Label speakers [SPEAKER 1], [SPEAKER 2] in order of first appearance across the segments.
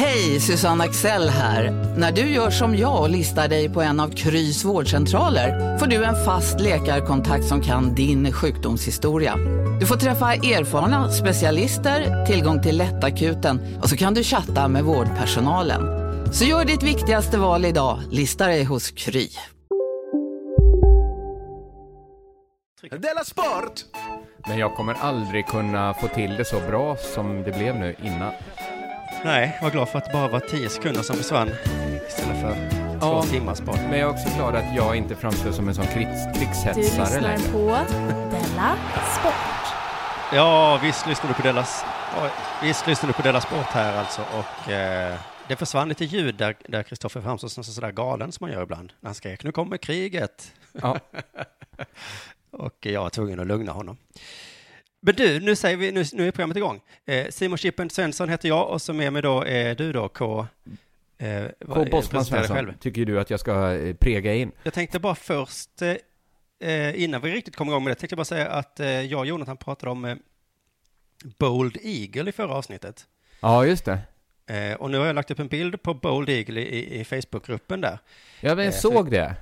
[SPEAKER 1] Hej, Susanne Axel här. När du gör som jag och listar dig på en av Krys vårdcentraler får du en fast läkarkontakt som kan din sjukdomshistoria. Du får träffa erfarna specialister, tillgång till lättakuten och så kan du chatta med vårdpersonalen. Så gör ditt viktigaste val idag, lista dig hos Kry.
[SPEAKER 2] Della Sport!
[SPEAKER 3] Men jag kommer aldrig kunna få till det så bra som det blev nu innan.
[SPEAKER 2] Nej, jag var glad för att det bara var tio sekunder som försvann istället för två
[SPEAKER 3] Ja.
[SPEAKER 2] timmars sport.
[SPEAKER 3] Men jag är också glad att jag inte framstår som en sån krigs-
[SPEAKER 4] Du
[SPEAKER 3] krigshetsare
[SPEAKER 4] lyssnar
[SPEAKER 3] längre.
[SPEAKER 4] på Della Sport.
[SPEAKER 2] Ja, visst lyssnar du på Dellas, oj, visst lyssnar du på Della Sport här alltså och eh, det försvann lite ljud där, där Kristoffer framstod som sådär galen som man gör ibland när han skrek nu kommer kriget.
[SPEAKER 3] Ja.
[SPEAKER 2] och jag var tvungen att lugna honom. Men du, nu, säger vi, nu, nu är programmet igång. Eh, Simon Chippen Svensson heter jag och så med mig då är du då K. Eh,
[SPEAKER 3] K. Bossman Svensson, tycker du att jag ska eh, prega in?
[SPEAKER 2] Jag tänkte bara först, eh, innan vi riktigt kom igång med det, tänkte jag bara säga att eh, jag och Jonathan pratade om eh, Bold Eagle i förra avsnittet.
[SPEAKER 3] Ja, just det.
[SPEAKER 2] Eh, och nu har jag lagt upp en bild på Bold Eagle i, i, Facebookgruppen där.
[SPEAKER 3] Ja, men jag
[SPEAKER 2] Eh,
[SPEAKER 3] såg det.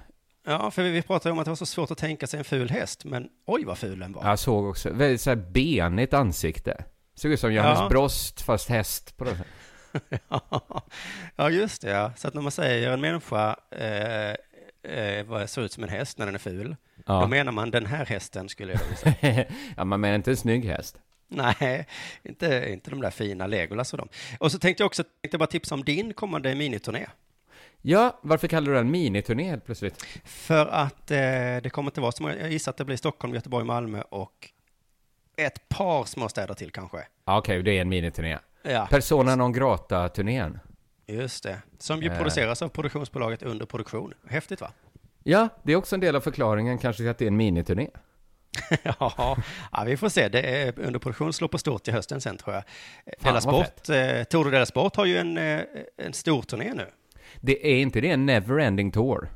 [SPEAKER 2] Ja, för vi, vi pratade om att det var så svårt att tänka sig en ful häst, men oj vad ful den var.
[SPEAKER 3] Jag såg också, väldigt så här benigt ansikte. Såg ut som Johannes
[SPEAKER 2] Ja.
[SPEAKER 3] Brost, fast häst på något sätt.
[SPEAKER 2] ja, just det. Ja. Så att när man säger en människa eh, eh, ser ut som en häst när den är ful, då
[SPEAKER 3] Ja.
[SPEAKER 2] menar man den här hästen skulle jag vilja säga.
[SPEAKER 3] ja, man menar inte en snygg häst.
[SPEAKER 2] Nej, inte, inte de där fina Legolas och dem. Och så tänkte jag också tänkte bara tipsa om din kommande miniturné.
[SPEAKER 3] Ja, varför kallar du den miniturné helt plötsligt?
[SPEAKER 2] För att eh, det kommer inte vara så många, jag gissar att det blir Stockholm, Göteborg, Malmö och ett par små städer till kanske.
[SPEAKER 3] Ja, Okej, det är en miniturné.
[SPEAKER 2] Ja,
[SPEAKER 3] Persona non grata-turnén.
[SPEAKER 2] just det. Som ju
[SPEAKER 3] Eh.
[SPEAKER 2] produceras av produktionsbolaget Under Produktion. Häftigt va?
[SPEAKER 3] Ja, det är också en del av förklaringen kanske till att det är en miniturné.
[SPEAKER 2] ja, ja, vi får se. Det är Under Produktion slår på stort i hösten sen tror jag. Della
[SPEAKER 3] vad
[SPEAKER 2] Sport, eh, Tour Della Sport har ju en, eh, en stor turné nu.
[SPEAKER 3] Det är inte det en never-ending tour?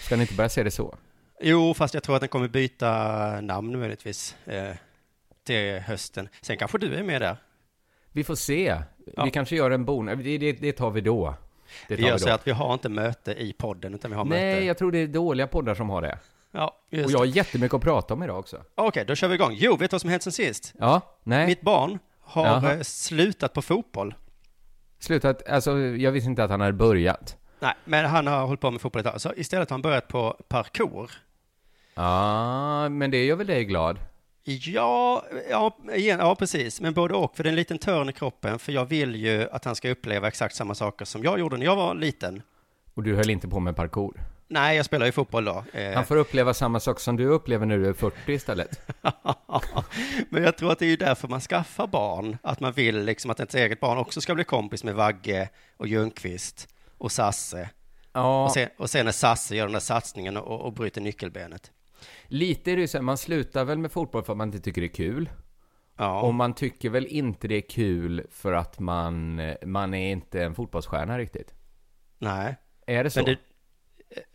[SPEAKER 3] Ska ni inte börja se det så?
[SPEAKER 2] Jo, fast jag tror att den kommer byta namn möjligtvis eh, till hösten. Sen kanske du är med där.
[SPEAKER 3] Vi får se.
[SPEAKER 2] Ja.
[SPEAKER 3] Vi kanske gör en bon... Det, det, det tar vi då. Det
[SPEAKER 2] Vi
[SPEAKER 3] tar
[SPEAKER 2] gör
[SPEAKER 3] vi
[SPEAKER 2] så att vi har inte möte i podden, utan vi har
[SPEAKER 3] Nej,
[SPEAKER 2] möte.
[SPEAKER 3] jag tror det är dåliga poddar som har det.
[SPEAKER 2] Ja, just
[SPEAKER 3] Och jag har jättemycket att prata om idag också.
[SPEAKER 2] Okej, då kör vi igång. Jo, vet du vad som hänt sen sist?
[SPEAKER 3] Ja, nej.
[SPEAKER 2] Mitt barn har
[SPEAKER 3] Jaha.
[SPEAKER 2] eh, slutat på fotboll.
[SPEAKER 3] Slutat, alltså jag visste inte att han hade börjat.
[SPEAKER 2] Nej, men han har hållit på med fotboll ett tag. Så istället har han börjat på parkour.
[SPEAKER 3] Ja, men det gör väl dig glad?
[SPEAKER 2] Ja, ja, igen, ja, precis. Men både och, för det är en liten törn i kroppen. För jag vill ju att han ska uppleva exakt samma saker som jag gjorde när jag var liten.
[SPEAKER 3] Och du höll inte på med parkour?
[SPEAKER 2] Nej, jag spelar ju fotboll då. Eh,
[SPEAKER 3] Han får uppleva samma sak som du upplever när du är 40 istället.
[SPEAKER 2] Men jag tror att det är ju därför man skaffar barn. Att man vill liksom att ens eget barn också ska bli kompis med Vagge och Ljungqvist och Sasse.
[SPEAKER 3] Ja,
[SPEAKER 2] Och, sen, och sen när Sasse gör den där satsningen och, och bryter nyckelbenet.
[SPEAKER 3] lite är det ju så här, man slutar väl med fotboll för att man inte tycker det är kul.
[SPEAKER 2] Ja,
[SPEAKER 3] Och man tycker väl inte det är kul för att man, man är inte en fotbollsstjärna riktigt.
[SPEAKER 2] nej.
[SPEAKER 3] Är det så?
[SPEAKER 2] Men det,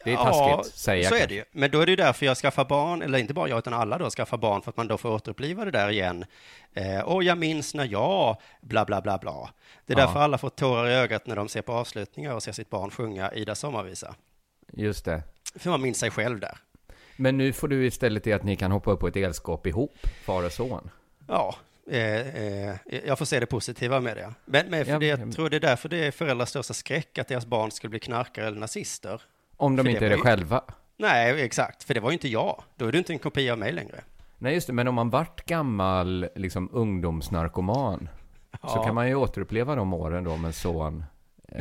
[SPEAKER 3] det är
[SPEAKER 2] ja,
[SPEAKER 3] taskigt, säger jag
[SPEAKER 2] så är det ju. Men då är det ju därför jag skaffar barn, eller inte bara jag utan alla då skaffar barn för att man då får återuppliva det där igen. Eh, och jag minns när jag, bla bla bla bla. Det är
[SPEAKER 3] Ja.
[SPEAKER 2] därför alla får tårar i ögat när de ser på avslutningar och ser sitt barn sjunga Ida sommarvisa.
[SPEAKER 3] Just det.
[SPEAKER 2] För man minns sig själv där.
[SPEAKER 3] Men nu får du istället det att ni kan hoppa upp på ett elskåp ihop, far och son.
[SPEAKER 2] Ja, eh, eh, jag får se det positiva med det. Men, men för
[SPEAKER 3] Ja,
[SPEAKER 2] det, jag tror det är därför det är föräldrars största skräck att deras barn skulle bli knarkare eller nazister.
[SPEAKER 3] Om de
[SPEAKER 2] För
[SPEAKER 3] inte
[SPEAKER 2] det
[SPEAKER 3] är det
[SPEAKER 2] ju-
[SPEAKER 3] själva.
[SPEAKER 2] Nej, exakt, för det var ju inte jag. Då är du inte en kopia av mig längre.
[SPEAKER 3] Nej, just det. Men om man vart gammal liksom, ungdomsnarkoman så
[SPEAKER 2] Ja.
[SPEAKER 3] kan man ju återuppleva de åren då med son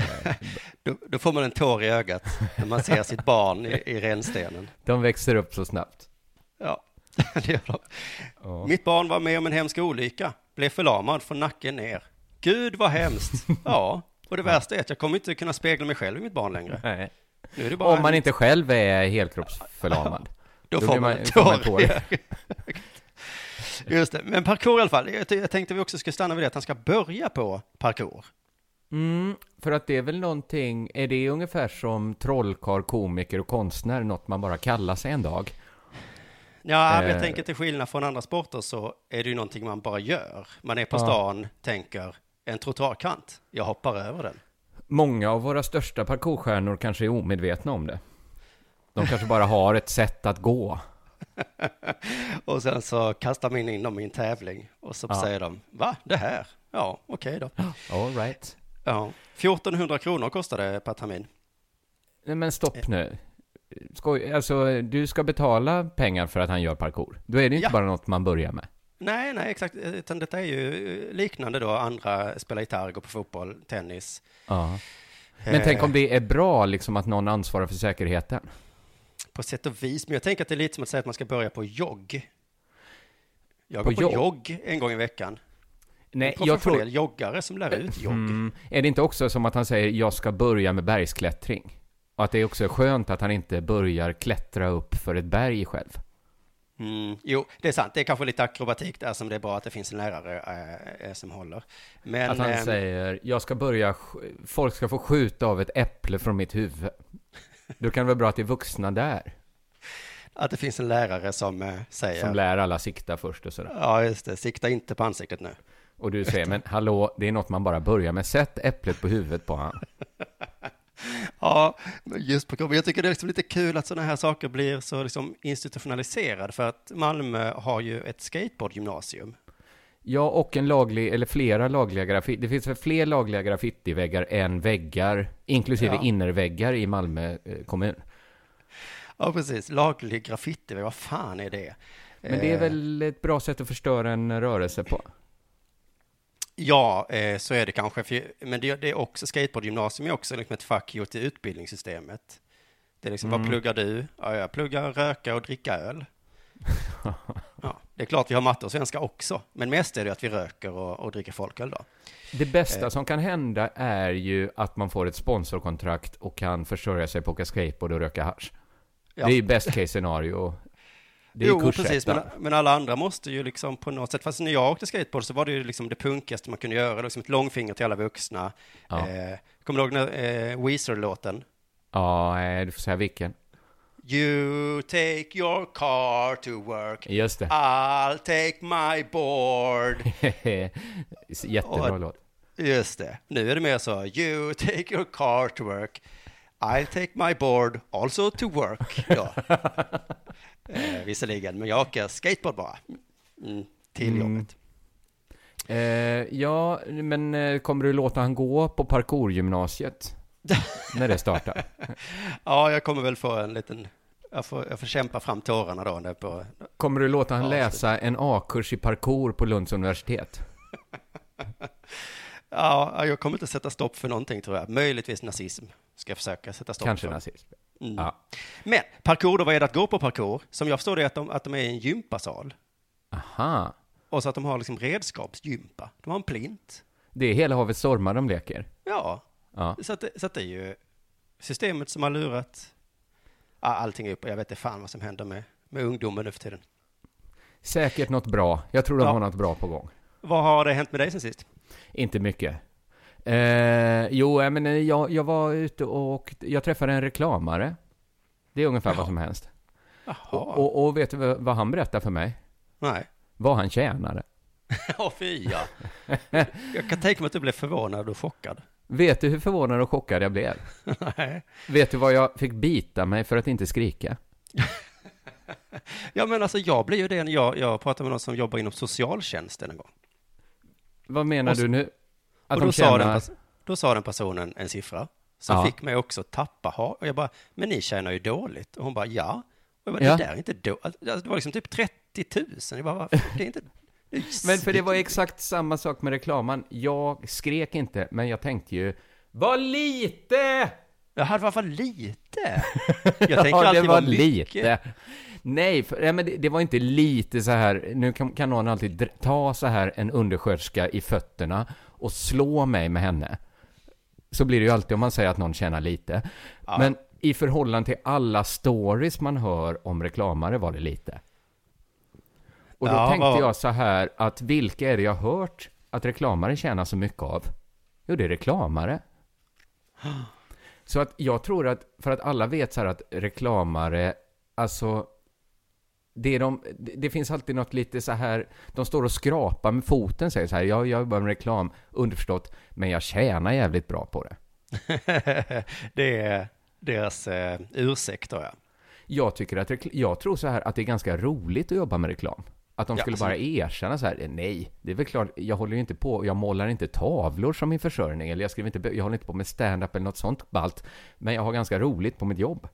[SPEAKER 2] Då, då får man en tår i ögat när man ser sitt barn i, i rännstenen.
[SPEAKER 3] De växer upp så snabbt.
[SPEAKER 2] Ja, det gör de.
[SPEAKER 3] Ja.
[SPEAKER 2] Mitt barn var med om en hemsk olycka, blev förlamad från nacken ner. Gud vad hemskt. Ja, och det värsta är att jag kommer inte kunna spegla mig själv i mitt barn längre.
[SPEAKER 3] Nej.
[SPEAKER 2] Det
[SPEAKER 3] Om man inte själv är helkroppsförlamad.
[SPEAKER 2] Då
[SPEAKER 3] Då
[SPEAKER 2] får man
[SPEAKER 3] får man
[SPEAKER 2] i ögat. Just det, men parkour i alla fall. Jag, tänkte vi också skulle stanna vid det att han ska börja på parkour.
[SPEAKER 3] Mm, för att det är väl någonting, är det ungefär som trollkarl, komiker och konstnär, något man bara kallar sig en dag?
[SPEAKER 2] Ja, men jag
[SPEAKER 3] Eh.
[SPEAKER 2] tänker till skillnad från andra sporter så är det ju någonting man bara gör. Man är på
[SPEAKER 3] Ja.
[SPEAKER 2] stan, tänker en trottoarkant, jag hoppar över den.
[SPEAKER 3] Många av våra största parkourstjärnor kanske är omedvetna om det. De kanske bara har ett sätt att gå.
[SPEAKER 2] Och sen så kastar man in dem i en tävling och så
[SPEAKER 3] Ja.
[SPEAKER 2] säger de, va, det här? Ja, okej då.
[SPEAKER 3] All right.
[SPEAKER 2] Ja, 1400 kronor kostar det per termin.
[SPEAKER 3] Nej men stopp nu. Skoj, alltså du ska betala pengar för att han gör parkour. Då är det inte
[SPEAKER 2] Ja.
[SPEAKER 3] bara något man börjar med.
[SPEAKER 2] Nej, nej, exakt. Utan detta är ju liknande då. Andra spelar gitarr, går på fotboll, tennis.
[SPEAKER 3] Ja. Men tänk om det är bra liksom att någon ansvarar för säkerheten.
[SPEAKER 2] På sätt och vis. Men jag tänker att det är lite som att säga att man ska börja på jogg. Jag
[SPEAKER 3] På
[SPEAKER 2] går på
[SPEAKER 3] jogg?
[SPEAKER 2] jogg en gång i veckan.
[SPEAKER 3] Nej,
[SPEAKER 2] en
[SPEAKER 3] jag tror...
[SPEAKER 2] joggare som lär ut jogg.
[SPEAKER 3] Mm, är det inte också som att han säger jag ska börja med bergsklättring? Och att det också är skönt att han inte börjar klättra upp för ett berg själv.
[SPEAKER 2] Mm, jo, det är sant. Det är kanske lite akrobatik där som det är bra att det finns en lärare eh, som håller. Men,
[SPEAKER 3] att han
[SPEAKER 2] eh,
[SPEAKER 3] säger jag ska börja, folk ska få skjuta av ett äpple från mitt huvud. Då kan det vara bra att det är vuxna där,
[SPEAKER 2] att det finns en lärare som eh, säger,
[SPEAKER 3] som lär alla sikta först och sådär.
[SPEAKER 2] ja just det, sikta inte på ansiktet nu.
[SPEAKER 3] Och du säger, men hallå, det är något man bara börjar med. Sätt äpplet på huvudet på han.
[SPEAKER 2] Ja, just på men jag tycker det är liksom lite kul att sådana här saker blir så liksom institutionaliserade för att Malmö har ju ett skateboardgymnasium.
[SPEAKER 3] Ja, och en laglig, eller flera lagliga graffiti. Det finns väl fler lagliga graffitiväggar än väggar, inklusive
[SPEAKER 2] Ja.
[SPEAKER 3] innerväggar i Malmö eh, kommun.
[SPEAKER 2] Ja, precis. Laglig graffiti, vad fan är det?
[SPEAKER 3] Men det är
[SPEAKER 2] Eh,
[SPEAKER 3] väl ett bra sätt att förstöra en rörelse på?
[SPEAKER 2] Ja, eh, så är det kanske. För, men det, det är också, skateboardgymnasium är också liksom ett fuck you till utbildningssystemet. Det är liksom,
[SPEAKER 3] Mm.
[SPEAKER 2] vad pluggar du? Ja, jag pluggar röka och dricka öl. Ja, det är klart vi har matte och svenska också, men mest är det att vi röker och, och dricker folköl då.
[SPEAKER 3] Det bästa
[SPEAKER 2] Eh.
[SPEAKER 3] som kan hända är ju att man får ett sponsorkontrakt och kan försörja sig på att åka skateboard och röka hasch.
[SPEAKER 2] Ja.
[SPEAKER 3] Det är ju best case scenario. Det är
[SPEAKER 2] jo,
[SPEAKER 3] kursettan.
[SPEAKER 2] precis, men, men alla andra måste ju liksom på något sätt, fast när jag åkte skateboard så var det ju liksom det punkigaste man kunde göra, liksom ett långfinger till alla vuxna.
[SPEAKER 3] Ja.
[SPEAKER 2] Eh, kommer du ihåg när, eh, Weezer-låten?
[SPEAKER 3] Ja, eh, du får säga vilken.
[SPEAKER 2] You take your car to work,
[SPEAKER 3] Just det.
[SPEAKER 2] I'll take my board.
[SPEAKER 3] Jättebra
[SPEAKER 2] Och-
[SPEAKER 3] låt.
[SPEAKER 2] Just det. Nu är det mer så, you take your car to work, I'll take my board also to work. Ja. eh, visserligen, men jag åker skateboard bara. Mm, till
[SPEAKER 3] Mm.
[SPEAKER 2] jobbet.
[SPEAKER 3] Eh, ja, men eh, kommer du låta han gå på parkourgymnasiet? när det startar?
[SPEAKER 2] Ja, jag kommer väl få en liten, jag får, jag får kämpa fram tårarna då. När på,
[SPEAKER 3] Kommer du låta han läsa en A-kurs i parkour på Lunds universitet?
[SPEAKER 2] ja, jag kommer inte sätta stopp för någonting tror jag. Möjligtvis nazism ska jag försöka sätta stopp
[SPEAKER 3] Kanske
[SPEAKER 2] för.
[SPEAKER 3] nazism.
[SPEAKER 2] Mm.
[SPEAKER 3] Ja.
[SPEAKER 2] Men parkour då, vad är det att gå på parkour? Som jag förstår det är att de, att de är i en gympasal.
[SPEAKER 3] Aha.
[SPEAKER 2] Och så att de har liksom redskapsgympa. De har en plint.
[SPEAKER 3] Det är hela havet stormar de leker.
[SPEAKER 2] Ja,
[SPEAKER 3] Ja.
[SPEAKER 2] så att, så att det är ju systemet som har lurat allting upp. Och jag vet inte fan vad som händer med, med ungdomen nu för tiden.
[SPEAKER 3] Säkert något bra. Jag tror de
[SPEAKER 2] Ja.
[SPEAKER 3] har något bra på gång.
[SPEAKER 2] Vad har det hänt med dig sen sist?
[SPEAKER 3] Inte mycket. Eh, jo, jag, men, eh, jag, jag var ute och jag träffade en reklamare. Det är ungefär vad som helst.
[SPEAKER 2] Jaha.
[SPEAKER 3] Och, och, och vet du vad han berättade för mig?
[SPEAKER 2] Nej.
[SPEAKER 3] Vad han tjänade.
[SPEAKER 2] Åh fy ja. Jag kan tänka mig att du blev förvånad och chockad.
[SPEAKER 3] Vet du hur förvånad och chockad jag blev?
[SPEAKER 2] Nej.
[SPEAKER 3] Vet du vad jag fick bita mig för att inte skrika?
[SPEAKER 2] Ja men alltså jag blir ju det när jag, jag pratar med någon som jobbar inom socialtjänsten en gång.
[SPEAKER 3] Vad menar
[SPEAKER 2] så-
[SPEAKER 3] du nu?
[SPEAKER 2] Och då sa, den,
[SPEAKER 3] tjänar...
[SPEAKER 2] då sa den personen en siffra som
[SPEAKER 3] Ja.
[SPEAKER 2] fick mig också tappa ha Och jag bara, men ni tjänar ju dåligt. Och hon bara, ja. Och jag bara,
[SPEAKER 3] Ja.
[SPEAKER 2] det där är inte dåligt. Alltså, det var liksom typ 30 000. Jag bara, varför? Det är inte... Det är
[SPEAKER 3] Men för det var exakt samma sak med reklamen. Jag skrek inte, men jag tänkte ju, Vad lite!
[SPEAKER 2] Jag hade fall lite. Jag tänker
[SPEAKER 3] ja, det
[SPEAKER 2] alltid
[SPEAKER 3] var
[SPEAKER 2] vad mycket.
[SPEAKER 3] lite. Nej, för, nej men det, det var inte lite så här, nu kan, kan någon alltid ta så här en undersköterska i fötterna och slå mig med henne. Så blir det ju alltid om man säger att någon tjänar lite. Men i förhållande till alla stories man hör om reklamare var det lite. Och då
[SPEAKER 2] Ja,
[SPEAKER 3] tänkte
[SPEAKER 2] vad-
[SPEAKER 3] jag så här att vilka är det jag hört att reklamare tjänar så mycket av? Jo, det är reklamare. Så att jag tror att, för att alla vet så här att reklamare, alltså, det, de, det finns alltid något lite så här, de står och skrapar med foten, säger så här, jag jobbar med reklam, underförstått, men jag tjänar jävligt bra på det.
[SPEAKER 2] det är deras eh, ursäkt då, ja.
[SPEAKER 3] Jag tycker att, jag tror så här att det är ganska roligt att jobba med reklam. Att de
[SPEAKER 2] Ja,
[SPEAKER 3] skulle
[SPEAKER 2] alltså-
[SPEAKER 3] bara erkänna så här, nej, det är väl klart, jag håller ju inte på, jag målar inte tavlor som min försörjning, eller jag skriver inte, jag håller inte på med stand-up eller något sånt ballt, men jag har ganska roligt på mitt jobb.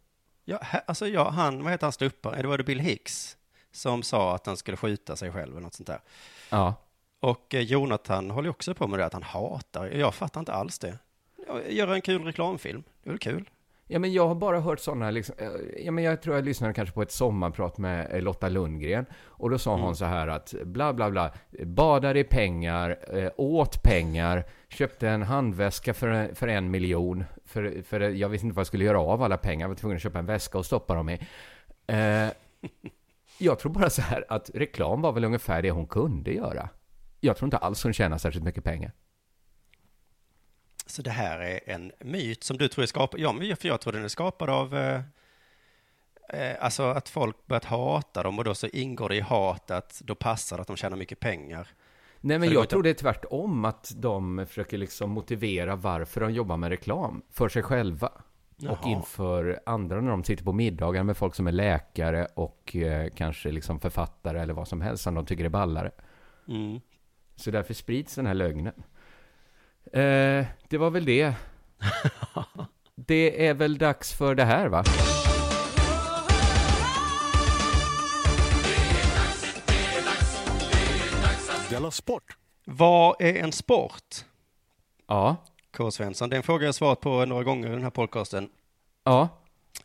[SPEAKER 2] Ja alltså ja, han, vad heter han ståupparen? Det var det Bill Hicks som sa att han skulle skjuta sig själv eller något sånt där.
[SPEAKER 3] Ja.
[SPEAKER 2] Och eh, Jonathan håller ju också på med det att han hatar, jag fattar inte alls det. Göra en kul reklamfilm, det är väl kul?
[SPEAKER 3] Ja, men jag har bara hört sådana, liksom, eh, ja, men jag tror jag lyssnade kanske på ett sommarprat med eh, Lotta Lundgren. Och då sa hon så här att bla bla bla, badade i pengar, eh, åt pengar, köpte en handväska för, för en miljon. För, för jag visste inte vad jag skulle göra av alla pengar, jag var tvungen att köpa en väska och stoppa dem i. Eh, jag tror bara så här att reklam var väl ungefär det hon kunde göra. Jag tror inte alls hon tjänar särskilt mycket pengar.
[SPEAKER 2] Så det här är en myt som du tror är skapad, ja, för jag tror den är skapad av, eh, eh, alltså att folk börjat hata dem och då så ingår det i hat att då passar det att de tjänar mycket pengar.
[SPEAKER 3] Nej, men jag
[SPEAKER 2] inte-
[SPEAKER 3] tror det är tvärtom, att de försöker liksom motivera varför de jobbar med reklam för sig själva. Och
[SPEAKER 2] Jaha.
[SPEAKER 3] inför andra när de sitter på middagar med folk som är läkare och eh, kanske liksom författare eller vad som helst som de tycker är ballare.
[SPEAKER 2] Mm.
[SPEAKER 3] Så därför sprids den här lögnen. Eh, det var väl det. Det är väl dags för det här va?
[SPEAKER 5] Della Sport!
[SPEAKER 2] Vad är en sport?
[SPEAKER 3] Ja.
[SPEAKER 2] K. Svensson, det är en fråga jag svarat på några gånger i den här podcasten.
[SPEAKER 3] Ja.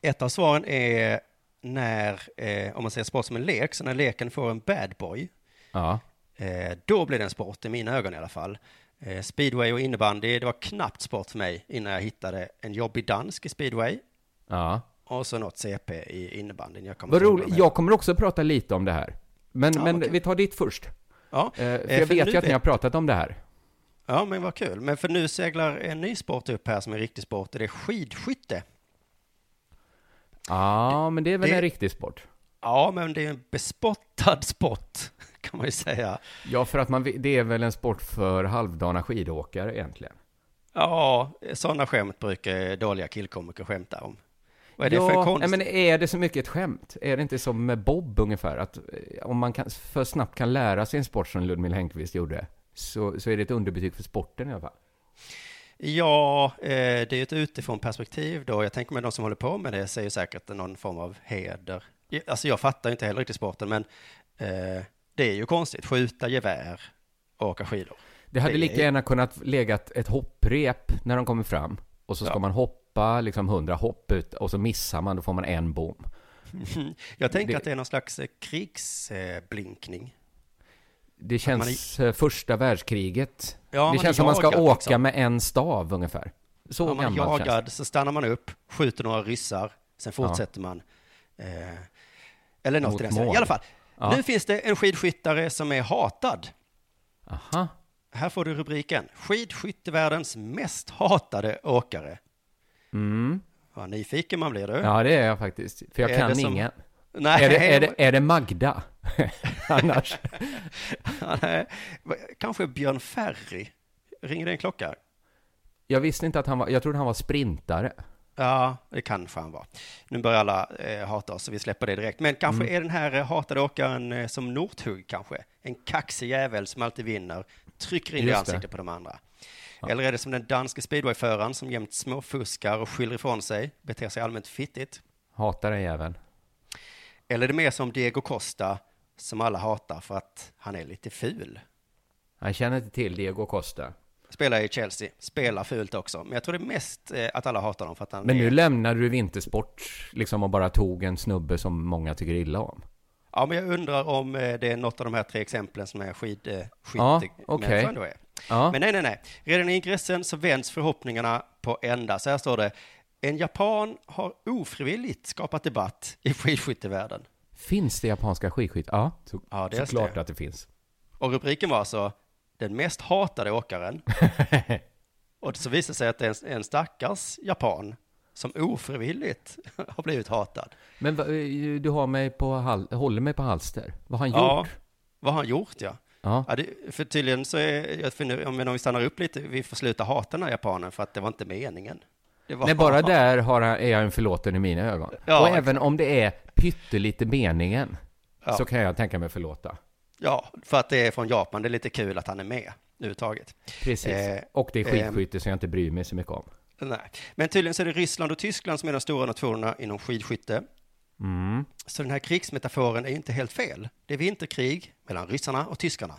[SPEAKER 2] Ett av svaren är när, eh, om man ser sport som en lek, så när leken får en bad boy,
[SPEAKER 3] Ja.
[SPEAKER 2] eh, då blir det en sport, i mina ögon i alla fall. Eh, speedway och innebandy, det var knappt sport för mig innan jag hittade en jobbig dansk i speedway
[SPEAKER 3] Ja.
[SPEAKER 2] och så något CP i innebandyn. Jag kommer
[SPEAKER 3] Vad roligt. Jag kommer också prata lite om det här. Men,
[SPEAKER 2] Ja,
[SPEAKER 3] men
[SPEAKER 2] okej.
[SPEAKER 3] vi tar ditt först.
[SPEAKER 2] Ja,
[SPEAKER 3] Eh, för
[SPEAKER 2] Eh,
[SPEAKER 3] jag
[SPEAKER 2] för
[SPEAKER 3] vet ju att ni har pratat om det här.
[SPEAKER 2] ja, men vad kul. Men för nu seglar en ny sport upp här som är riktig sport och det är skidskytte.
[SPEAKER 3] Ja, men det är väl
[SPEAKER 2] det-
[SPEAKER 3] en riktig sport?
[SPEAKER 2] Ja, men det är en bespottad sport, kan man ju säga.
[SPEAKER 3] Ja, för att man, det är väl en sport för halvdana skidåkare egentligen?
[SPEAKER 2] Ja, sådana skämt brukar dåliga killkomiker skämta om. Vad är det för
[SPEAKER 3] ja,
[SPEAKER 2] konst?
[SPEAKER 3] nej, men är det så mycket ett skämt? Är det inte som med Bob ungefär? Att eh, om man kan, för snabbt kan lära sig en sport som Ludmila Häggkvist gjorde, så, så är det ett underbetyg för sporten i alla fall.
[SPEAKER 2] Ja, eh, det är ju ett utifrån perspektiv då. Jag tänker mig de som håller på med det ju säkert någon form av heder. Alltså jag fattar inte heller riktigt sporten, men eh, det är ju konstigt. Skjuta gevär och åka skidor.
[SPEAKER 3] Det hade
[SPEAKER 2] Det är-
[SPEAKER 3] lika gärna kunnat legat ett hopprep när de kommer fram, och så ska
[SPEAKER 2] Ja.
[SPEAKER 3] man hoppa liksom hundra hopp ut, och så missar man, då får man en bom.
[SPEAKER 2] Jag tänker
[SPEAKER 3] Det-
[SPEAKER 2] att det är någon slags eh, krigsblinkning.
[SPEAKER 3] Det känns
[SPEAKER 2] man
[SPEAKER 3] eh, första världskriget.
[SPEAKER 2] Ja,
[SPEAKER 3] det känns
[SPEAKER 2] är
[SPEAKER 3] som man ska åka
[SPEAKER 2] liksom.
[SPEAKER 3] med en stav ungefär. Så
[SPEAKER 2] Om man är
[SPEAKER 3] känns
[SPEAKER 2] jagad så stannar man upp, skjuter några ryssar, sen fortsätter man. Eh, eller något
[SPEAKER 3] Mot
[SPEAKER 2] i den. I alla fall,
[SPEAKER 3] Ja.
[SPEAKER 2] nu finns det en skidskyttare som är hatad.
[SPEAKER 3] Aha.
[SPEAKER 2] Här får du rubriken. Skidskyttevärldens mest hatade åkare.
[SPEAKER 3] Mm.
[SPEAKER 2] Vad nyfiken man blir du.
[SPEAKER 3] Ja, det är jag faktiskt. För jag
[SPEAKER 2] Är
[SPEAKER 3] kan
[SPEAKER 2] som-
[SPEAKER 3] ingen.
[SPEAKER 2] Nej,
[SPEAKER 3] Är det, är, det, är det Magda? Annars?
[SPEAKER 2] kanske Björn Ferry. Ringer det en klocka?
[SPEAKER 3] Jag visste inte att han var, jag trodde han var sprintare.
[SPEAKER 2] Ja, det kanske han var. Nu börjar alla eh, hata oss, så vi släpper det direkt. Men kanske
[SPEAKER 3] Mm.
[SPEAKER 2] är den här eh, hatade åkaren eh, som Northug kanske. En kaxig jävel som alltid vinner, trycker in i
[SPEAKER 3] det.
[SPEAKER 2] ansiktet på de andra. Eller är det som den danske speedwayföraren som jämt småfuskar och skyller ifrån sig, beter sig allmänt fittigt?
[SPEAKER 3] Hatar den jäveln.
[SPEAKER 2] Eller är det mer som Diego Costa, som alla hatar för att han är lite ful?
[SPEAKER 3] Han känner inte till Diego Costa.
[SPEAKER 2] Spelar i Chelsea, spelar fult också. Men jag tror det är mest eh, att alla hatar honom för att han
[SPEAKER 3] Men nu
[SPEAKER 2] är...
[SPEAKER 3] lämnade du vintersport liksom och bara tog en snubbe som många tycker illa om.
[SPEAKER 2] Ja, men jag undrar om eh, det är något av de här tre exemplen som är skid, eh,
[SPEAKER 3] Ja,
[SPEAKER 2] är.
[SPEAKER 3] Ja,
[SPEAKER 2] Men nej, nej, nej. Redan i ingressen så vänds förhoppningarna på ända. Så här står det. En japan har ofrivilligt skapat debatt i skidskyttevärlden.
[SPEAKER 3] finns det japanska skidskytt? Ja, så,
[SPEAKER 2] Ja, det är
[SPEAKER 3] såklart
[SPEAKER 2] det.
[SPEAKER 3] att det finns.
[SPEAKER 2] Och rubriken var alltså den mest hatade åkaren. Och så visar det sig att det är en, en stackars japan som ofrivilligt har blivit hatad.
[SPEAKER 3] Men eh, du har mig på hal- håller mig på halster. Vad har han
[SPEAKER 2] Ja,
[SPEAKER 3] gjort?
[SPEAKER 2] vad har han gjort ja?
[SPEAKER 3] Ja.
[SPEAKER 2] ja det, för tydligen så är, jag om vi stannar upp lite, vi får sluta hata den här japanen för att det var inte meningen. Det var,
[SPEAKER 3] Nej, bara där har han, är han förlåten i mina ögon.
[SPEAKER 2] Ja,
[SPEAKER 3] och även om det är pyttelite meningen,
[SPEAKER 2] Ja.
[SPEAKER 3] så kan jag tänka mig förlåta.
[SPEAKER 2] Ja, för att det är från Japan, det är lite kul att han är med överhuvudtaget.
[SPEAKER 3] Precis.
[SPEAKER 2] Eh,
[SPEAKER 3] och det är
[SPEAKER 2] ehm.
[SPEAKER 3] skidskytte som jag inte bryr mig så mycket om.
[SPEAKER 2] Nej. Men tydligen så är det Ryssland och Tyskland som är de stora nationerna inom skidskytte.
[SPEAKER 3] Mm.
[SPEAKER 2] Så den här krigsmetaforen är inte helt fel. Det är vinterkrig mellan ryssarna och tyskarna.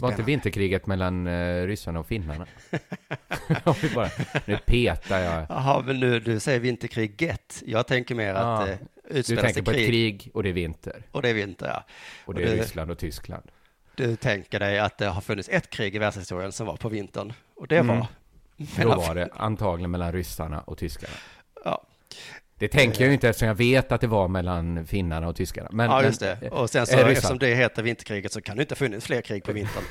[SPEAKER 3] Var inte vinterkriget mellan eh, ryssarna och finnarna? Bara, nu petar jag.
[SPEAKER 2] Jaha, men nu, du säger vinterkriget. Jag tänker mer att
[SPEAKER 3] Ja.
[SPEAKER 2] eh,
[SPEAKER 3] Du
[SPEAKER 2] utspelas
[SPEAKER 3] tänker på ett
[SPEAKER 2] krig,
[SPEAKER 3] krig och det är vinter.
[SPEAKER 2] och det är vinter, ja.
[SPEAKER 3] Och det är
[SPEAKER 2] du,
[SPEAKER 3] Ryssland och Tyskland.
[SPEAKER 2] du tänker dig att det har funnits ett krig i världshistorien som var på vintern. Och det
[SPEAKER 3] Mm.
[SPEAKER 2] var...
[SPEAKER 3] Då var det antagligen mellan ryssarna och tyskarna.
[SPEAKER 2] Ja,
[SPEAKER 3] Det tänker jag ju inte eftersom jag vet att det var mellan finnarna och tyskarna. Men,
[SPEAKER 2] ja just det. Och sen så,
[SPEAKER 3] eh,
[SPEAKER 2] eftersom det heter vinterkriget så kan det inte ha funnits fler krig på vintern.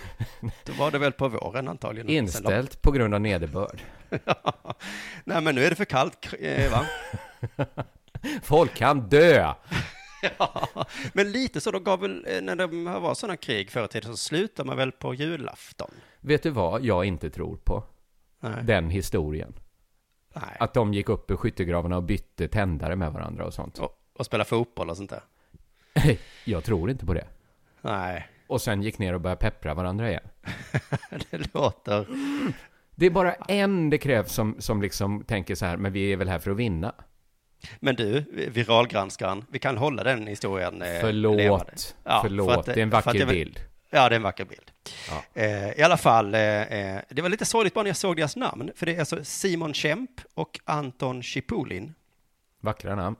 [SPEAKER 2] Då var det väl på våren antagligen.
[SPEAKER 3] Inställt på grund av nederbörd.
[SPEAKER 2] Nej, men nu är det för kallt, eh, va?
[SPEAKER 3] Folk kan dö!
[SPEAKER 2] Ja, men lite så, de gav väl, eh, när det var sådana krig förr i tiden så slutar man väl på julafton?
[SPEAKER 3] Vet du vad jag inte tror på?
[SPEAKER 2] Nej.
[SPEAKER 3] Den historien.
[SPEAKER 2] Nej.
[SPEAKER 3] Att de gick upp i skyttegravarna och bytte tändare med varandra och sånt.
[SPEAKER 2] Och, och spela fotboll och sånt där?
[SPEAKER 3] Jag tror inte på det.
[SPEAKER 2] Nej,
[SPEAKER 3] Och sen gick ner och började peppra varandra igen.
[SPEAKER 2] det låter...
[SPEAKER 3] Det är bara en det krävs som, som liksom tänker så här, men vi är väl här för att vinna.
[SPEAKER 2] Men du, viralgranskaren, vi kan hålla den historien eh, levande.
[SPEAKER 3] Förlåt.
[SPEAKER 2] Ja, för
[SPEAKER 3] Förlåt.
[SPEAKER 2] att
[SPEAKER 3] det är en
[SPEAKER 2] för
[SPEAKER 3] vacker
[SPEAKER 2] det-
[SPEAKER 3] bild.
[SPEAKER 2] Ja, det är en vacker bild.
[SPEAKER 3] Ja.
[SPEAKER 2] Eh, I alla fall, eh, eh, det var lite sorgligt bara när jag såg deras namn, för det är alltså Simon Kemp och Anton Chipulin.
[SPEAKER 3] Vackra namn.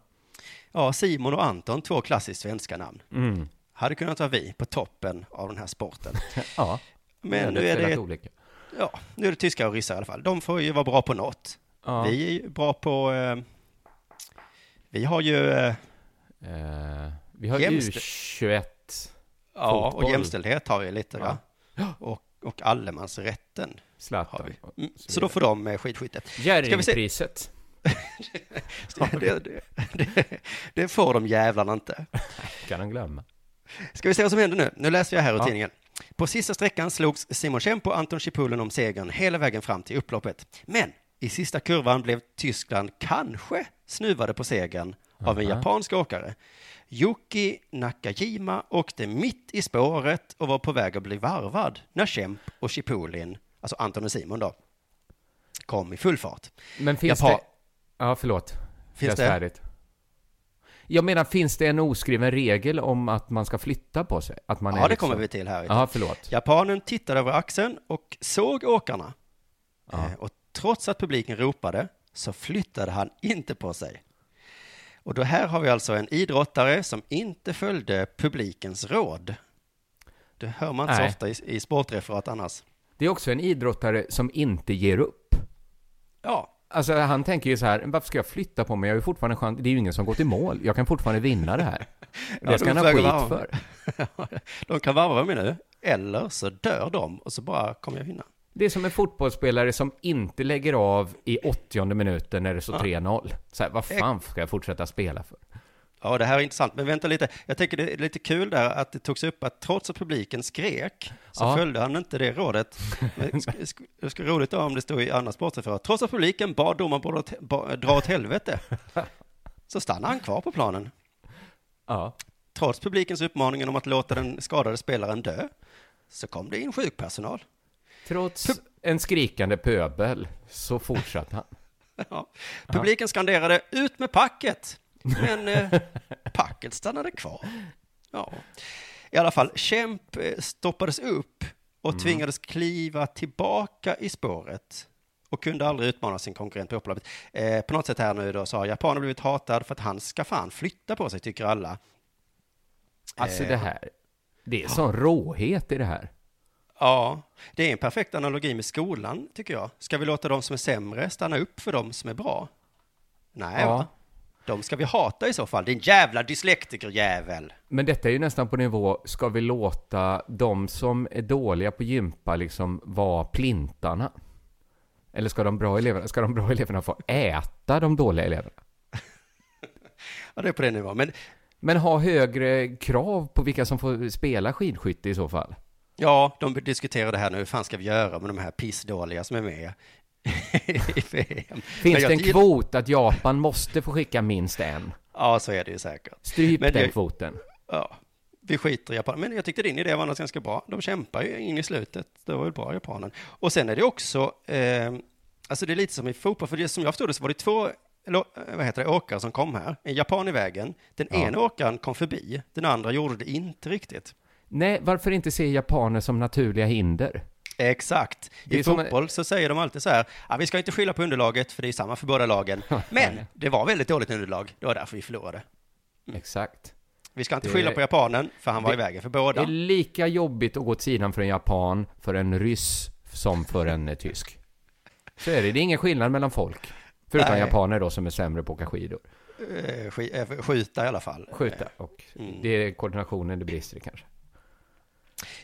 [SPEAKER 2] Ja, Simon och Anton, två klassiskt svenska namn.
[SPEAKER 3] Mm.
[SPEAKER 2] Hade kunnat vara vi på toppen av den här sporten.
[SPEAKER 3] Ja.
[SPEAKER 2] Men nu är det,
[SPEAKER 3] olika.
[SPEAKER 2] ja, nu är det tyskar och ryssar i alla fall. De får ju vara bra på något.
[SPEAKER 3] Ja.
[SPEAKER 2] Vi är ju bra på, eh, vi har ju, eh,
[SPEAKER 3] Eh, vi har
[SPEAKER 2] Jämst-
[SPEAKER 3] U21.
[SPEAKER 2] ja, och
[SPEAKER 3] Fotboll.
[SPEAKER 2] jämställdhet har vi lite,
[SPEAKER 3] Ja.
[SPEAKER 2] va? Och, och allemansrätten har
[SPEAKER 3] Zlatan.
[SPEAKER 2] vi. Mm, så då får de eh, skidskytte. Ska vi se?
[SPEAKER 3] Jerringpriset.
[SPEAKER 2] Det, det, det, det får de jävlarna inte.
[SPEAKER 3] Kan han glömma.
[SPEAKER 2] Ska vi se vad som händer nu? Nu läser jag här ur
[SPEAKER 3] Ja.
[SPEAKER 2] tidningen. På sista sträckan slogs Simon Kemp och Anton Chipulin om segern hela vägen fram till upploppet. Men i sista kurvan blev Tyskland kanske snuvade på segern av en japansk åkare. Yuki Nakajima åkte mitt i spåret och var på väg att bli varvad när Kemp och Chipulin, alltså Anton och Simon då, kom i full fart.
[SPEAKER 3] Men finns
[SPEAKER 2] Japan-
[SPEAKER 3] det... Ja, förlåt.
[SPEAKER 2] Finns det?
[SPEAKER 3] färdigt. Jag menar, finns det en oskriven regel om att man ska flytta på sig? Att man
[SPEAKER 2] Ja, det
[SPEAKER 3] liksom...
[SPEAKER 2] kommer vi till här.
[SPEAKER 3] Ja, förlåt.
[SPEAKER 2] Japanen tittade över axeln och såg åkarna.
[SPEAKER 3] Ja.
[SPEAKER 2] Eh, Och trots att publiken ropade så flyttade han inte på sig. Och då här har vi alltså en idrottare som inte följde publikens råd. Det hör man inte
[SPEAKER 3] Nej.
[SPEAKER 2] så ofta i, i sportreferat annars.
[SPEAKER 3] Det är också en idrottare som inte ger upp.
[SPEAKER 2] Ja,
[SPEAKER 3] Alltså, han tänker ju så här, varför ska jag flytta på mig? Jag har ju fortfarande chans. Det är ju ingen som går till mål. Jag kan fortfarande vinna det här.
[SPEAKER 2] Ja,
[SPEAKER 3] Det ska han ha skit för.
[SPEAKER 2] de kan varva mig nu. Eller så dör de och så bara kommer jag vinna.
[SPEAKER 3] Det är som en fotbollsspelare som inte lägger av i 80 minuten när det står 3-0. Så här, vad fan ska jag fortsätta spela för?
[SPEAKER 2] Ja, det här är intressant. Men vänta lite. Jag tänker det är lite kul där att det togs upp att trots att publiken skrek så
[SPEAKER 3] Ja.
[SPEAKER 2] följde han inte det rådet. Det skulle roligt om det stod i andra sportreferat. Trots att publiken bad domaren dra åt helvete så stannade han kvar på planen.
[SPEAKER 3] Ja.
[SPEAKER 2] Trots publikens uppmaningen om att låta den skadade spelaren dö så kom det in sjukpersonal.
[SPEAKER 3] Trots en skrikande pöbel så fortsatte han.
[SPEAKER 2] Ja. Publiken skanderade ut med packet, men eh, packet stannade kvar. Ja. I alla fall, Kemp eh, stoppades upp och tvingades kliva tillbaka i spåret och kunde aldrig utmana sin konkurrent på upploppet. Eh, på något sätt här nu då så har japanen blivit hatad för att han ska fan flytta på sig, tycker alla.
[SPEAKER 3] Alltså
[SPEAKER 2] Eh,
[SPEAKER 3] det här, det är sån råhet i det här.
[SPEAKER 2] Ja, det är en perfekt analogi med skolan, tycker jag. Ska vi låta de som är sämre stanna upp för de som är bra? Nej,
[SPEAKER 3] Ja.
[SPEAKER 2] va? De ska vi hata i så fall, din jävla dyslektikerjävel.
[SPEAKER 3] Men detta är ju nästan på nivå, ska vi låta de som är dåliga på gympa liksom vara plintarna? Eller ska de bra eleverna, ska de bra eleverna få äta de dåliga eleverna?
[SPEAKER 2] Ja, det är på den nivån. Men
[SPEAKER 3] Men ha högre krav på vilka som får spela skidskytte i så fall?
[SPEAKER 2] Ja, de diskuterar det här nu, hur fan ska vi göra med de här pissdåliga som är med i VM?
[SPEAKER 3] Finns
[SPEAKER 2] jag
[SPEAKER 3] det en kvot att Japan måste få skicka minst en?
[SPEAKER 2] Ja, så är det ju säkert.
[SPEAKER 3] Stryp
[SPEAKER 2] Men
[SPEAKER 3] den
[SPEAKER 2] det-
[SPEAKER 3] kvoten.
[SPEAKER 2] Ja, vi skiter i Japan. Men jag tyckte din idé var annars ganska bra. De kämpar ju in i slutet. Det var väl bra, japanen. Och sen är det också, eh, alltså det är lite som i fotboll, för det som jag förstod det så var det två, eller eh, vad heter det, åkare som kom här. En japan i vägen. Den
[SPEAKER 3] Ja.
[SPEAKER 2] ena åkaren kom förbi, den andra gjorde det inte riktigt.
[SPEAKER 3] Nej, varför inte se japaner som naturliga hinder?
[SPEAKER 2] Exakt.
[SPEAKER 3] Det
[SPEAKER 2] I fotboll så säger de alltid så här, ja, vi ska inte skylla på underlaget, för det är samma för båda lagen. Men det var väldigt dåligt underlag, det var därför vi förlorade.
[SPEAKER 3] Exakt.
[SPEAKER 2] Vi ska inte
[SPEAKER 3] Det-
[SPEAKER 2] skylla på japanen, för han var i vägen för
[SPEAKER 3] Det
[SPEAKER 2] båda.
[SPEAKER 3] är lika jobbigt att gå åt sidan för en japan, för en ryss, som för en eh, tysk. Så är det. Det är ingen skillnad mellan folk. Förutom
[SPEAKER 2] Nej.
[SPEAKER 3] japaner då som är sämre på att åka skidor.
[SPEAKER 2] Eh, sk- eh, skjuta i alla fall.
[SPEAKER 3] Skjuta. Och
[SPEAKER 2] Mm.
[SPEAKER 3] det är koordinationen det brister kanske.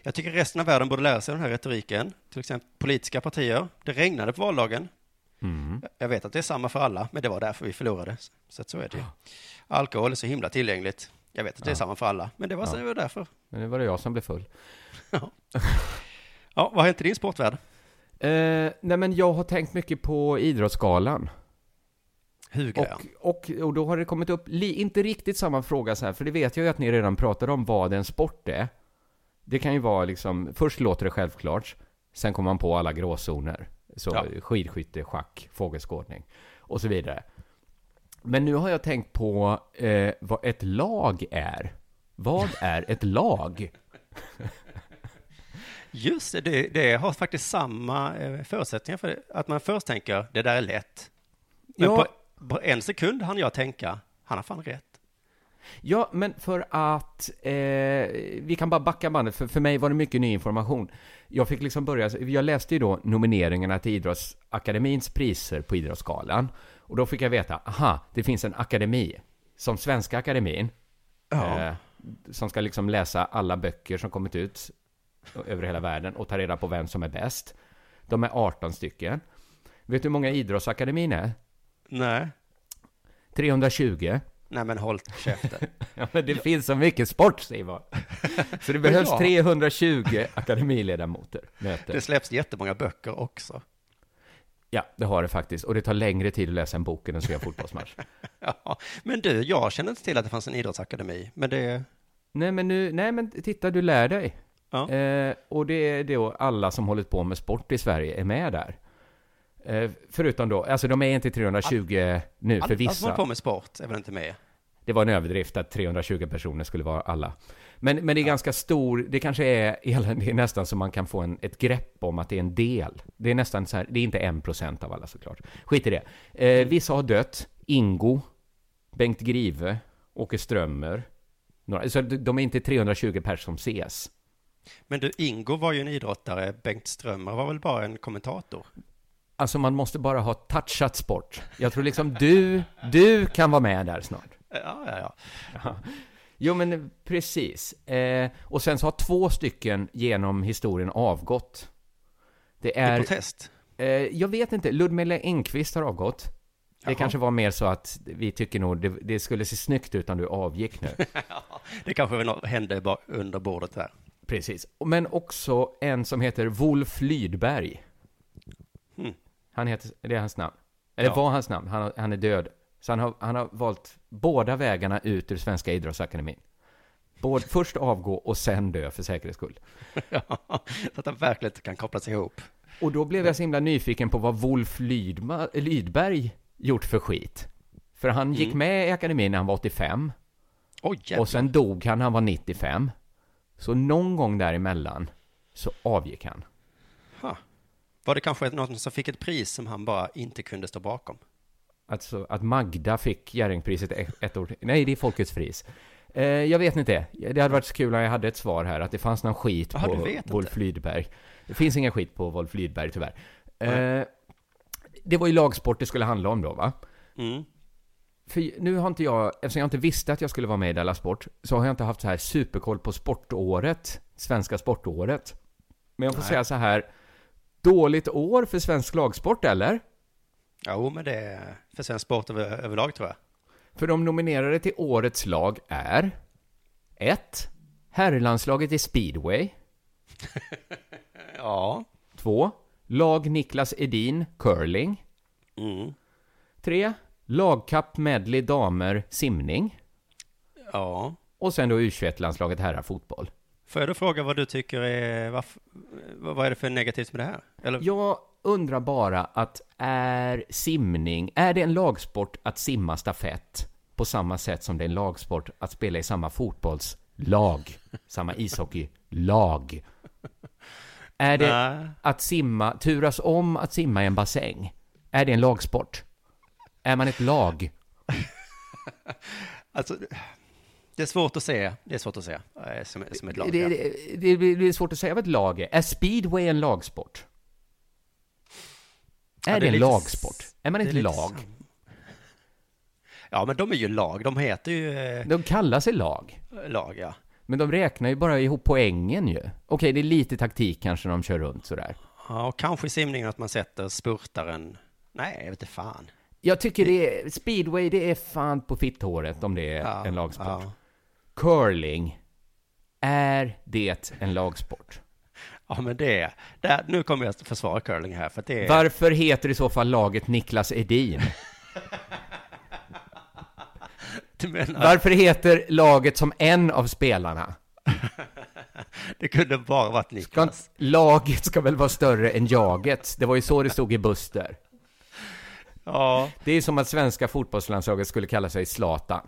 [SPEAKER 2] Jag tycker resten av världen borde lära sig den här retoriken. Till exempel politiska partier. Det regnade på valdagen.
[SPEAKER 3] Mm.
[SPEAKER 2] Jag vet att det är samma för alla, men det var därför vi förlorade. Så så är det ju. Alkohol är så himla tillgängligt. Jag vet att det är
[SPEAKER 3] Ja.
[SPEAKER 2] samma för alla, men det var, så
[SPEAKER 3] Ja.
[SPEAKER 2] det var därför.
[SPEAKER 3] Men det var det jag som blev full.
[SPEAKER 2] Ja, vad har hänt i din sportvärld?
[SPEAKER 3] Eh, nej men jag har tänkt mycket på Idrottsgalan.
[SPEAKER 2] Grön?
[SPEAKER 3] Och, och, och då har det kommit upp, li, inte riktigt samma fråga så här, för det vet jag ju att ni redan pratade om vad en sport är. Det kan ju vara liksom, först låter det självklart, sen kommer man på alla gråzoner. Så
[SPEAKER 2] Ja.
[SPEAKER 3] skidskytte, schack, fågelskådning och så vidare. Men nu har jag tänkt på eh, vad ett lag är. Vad är ett lag?
[SPEAKER 2] Just det, det, det har faktiskt samma eh, förutsättningar för det. Att man först tänker, det där är lätt. Men
[SPEAKER 3] Ja.
[SPEAKER 2] på, på en sekund hann jag tänka, han har fan rätt.
[SPEAKER 3] Ja, men för att eh, vi kan bara backa bandet, för, för mig var det mycket ny information. Jag fick liksom börja, jag läste ju då nomineringarna till Idrottsakademins priser på Idrottsgalan. Och då fick jag veta, aha, det finns en akademi, som Svenska Akademin,
[SPEAKER 2] Ja.
[SPEAKER 3] eh, som ska liksom läsa alla böcker som kommit ut över hela världen och ta reda på vem som är bäst. De är 18 stycken. Vet du hur många Idrottsakademin är?
[SPEAKER 2] Nej,
[SPEAKER 3] 320.
[SPEAKER 2] Nej men håll käften.
[SPEAKER 3] Ja, men det finns så mycket sport, Simon. Så det behövs
[SPEAKER 2] Ja.
[SPEAKER 3] 320 akademiledamöter. Möten.
[SPEAKER 2] Det släpps jättemånga böcker också.
[SPEAKER 3] Ja, det har det faktiskt. Och det tar längre tid att läsa en bok än att se en fotbollsmatch.
[SPEAKER 2] Ja, men du, jag känner inte till att det fanns en idrottsakademi, men det...
[SPEAKER 3] nej, men nu, nej, men titta, du lär dig.
[SPEAKER 2] Ja.
[SPEAKER 3] Eh, och det är då alla som hållit på med sport i Sverige är med där. Eh, förutom då, alltså de är inte 320 nu för
[SPEAKER 2] Alla som
[SPEAKER 3] vissa.
[SPEAKER 2] håller på med sport är väl inte med?
[SPEAKER 3] Det var en överdrift att 320 personer skulle vara alla. Men, men det är ganska stor, det kanske är, det är nästan så man kan få en, ett grepp om att det är en del. Det är nästan så här, det är inte en procent av alla såklart. Skit i det. Eh, vissa har dött. Ingo, Bengt Grive, Åke Strömmer. Några, så de de är inte 320 personer som ses.
[SPEAKER 2] Men du, Ingo var ju en idrottare, Bengt Strömmer var väl bara en kommentator?
[SPEAKER 3] Alltså man måste bara ha touchat sport. Jag tror liksom du, du kan vara med där snart.
[SPEAKER 2] Ja, ja, ja.
[SPEAKER 3] Jo, men precis. Eh, och sen så har två stycken genom historien avgått. Det
[SPEAKER 2] I
[SPEAKER 3] är,
[SPEAKER 2] protest?
[SPEAKER 3] eh, jag vet inte, Ludmilla Engqvist har avgått. Det
[SPEAKER 2] Jaha.
[SPEAKER 3] kanske var mer så att vi tycker nog det, det skulle se snyggt ut om du avgick nu.
[SPEAKER 2] Det kanske hände under bordet där.
[SPEAKER 3] Precis. Men också en som heter Wolf Lydberg.
[SPEAKER 2] Hmm.
[SPEAKER 3] Han heter, det är hans namn. Eller
[SPEAKER 2] Ja.
[SPEAKER 3] var hans namn, han, han är död. Så han har, han har valt båda vägarna ut ur Svenska Idrottsakademin. Både först avgå och sen dö för säkerhets skull.
[SPEAKER 2] Ja, så att de verkligen kan kopplas ihop.
[SPEAKER 3] Och då blev jag så himla nyfiken på vad Wolf Lydma, Lydberg gjort för skit. För han gick med i akademin när han var 85,
[SPEAKER 2] Oj, jävlar.
[SPEAKER 3] och sen dog han när han var 95. Så någon gång däremellan så avgick han.
[SPEAKER 2] Var det kanske någon som fick ett pris som han bara inte kunde stå bakom?
[SPEAKER 3] Alltså att Magda fick Jerringpriset ett, år Nej, det är Folkets pris. Eh, jag vet inte. Det hade varit så kul om jag hade ett svar här, att det fanns någon skit
[SPEAKER 2] Jaha, du
[SPEAKER 3] på Wolf. Lydberg. Det finns ingen skit på Wolf Lydberg, tyvärr. Eh, det var ju lagsport det skulle handla om då, va?
[SPEAKER 2] Mm.
[SPEAKER 3] För nu har inte jag, eftersom jag inte visste att jag skulle vara med i Della Sport, så har jag inte haft så här superkoll på sportåret, svenska sportåret. Men jag får
[SPEAKER 2] Nej.
[SPEAKER 3] säga så här, dåligt år för svensk lagsport, eller?
[SPEAKER 2] Jo, men det är för svensk sport över, överlag tror jag.
[SPEAKER 3] För de nominerade till årets lag är 1. Herrlandslaget i speedway.
[SPEAKER 2] Ja.
[SPEAKER 3] 2. Lag Niklas Edin curling.
[SPEAKER 2] Mm.
[SPEAKER 3] 3. Lagkapp medley damer simning.
[SPEAKER 2] Ja.
[SPEAKER 3] Och sen då U21-landslaget herrar fotboll.
[SPEAKER 2] Får jag då fråga vad du tycker är, vad vad är det för negativt med det här? Eller?
[SPEAKER 3] Jag undrar bara att är simning, är det en lagsport att simma stafett på samma sätt som det är en lagsport att spela i samma fotbollslag, samma ishockeylag? Är det
[SPEAKER 2] Nej.
[SPEAKER 3] att simma, turas om att simma i en bassäng? Är det en lagsport? Är man ett lag?
[SPEAKER 2] Alltså, det är svårt att se, det är svårt att se eh, som, som ett lag.
[SPEAKER 3] Det, det, det, det är svårt att säga vad ett lag är. Är speedway en lagsport? Är
[SPEAKER 2] Ja,
[SPEAKER 3] det,
[SPEAKER 2] är
[SPEAKER 3] en
[SPEAKER 2] lite
[SPEAKER 3] lagsport? Är man
[SPEAKER 2] det lite
[SPEAKER 3] lag?
[SPEAKER 2] Ja, men de är ju lag, de heter ju eh,
[SPEAKER 3] De kallar sig lag.
[SPEAKER 2] lag, ja.
[SPEAKER 3] Men de räknar ju bara ihop poängen ju. Okej, det är lite taktik kanske när de kör runt sådär.
[SPEAKER 2] Ja, och kanske i simningen att man sätter spurtaren, nej, jag vet inte fan.
[SPEAKER 3] Jag tycker det är, speedway det är fan på fitthåret om det är
[SPEAKER 2] Ja,
[SPEAKER 3] en lagsport.
[SPEAKER 2] Ja.
[SPEAKER 3] Curling, är det en lagsport?
[SPEAKER 2] Ja, men det, där, nu kommer jag att försvara curling här, för det är...
[SPEAKER 3] Varför heter i så fall laget Niklas Edin?
[SPEAKER 2] Menar,
[SPEAKER 3] Varför heter laget som en av spelarna?
[SPEAKER 2] det kunde bara varit
[SPEAKER 3] Ska,
[SPEAKER 2] Niklas.
[SPEAKER 3] laget ska väl vara större än jaget? Det var ju så det stod i Buster.
[SPEAKER 2] Ja,
[SPEAKER 3] Det är som att svenska fotbollslandslaget skulle kalla sig Zlatan.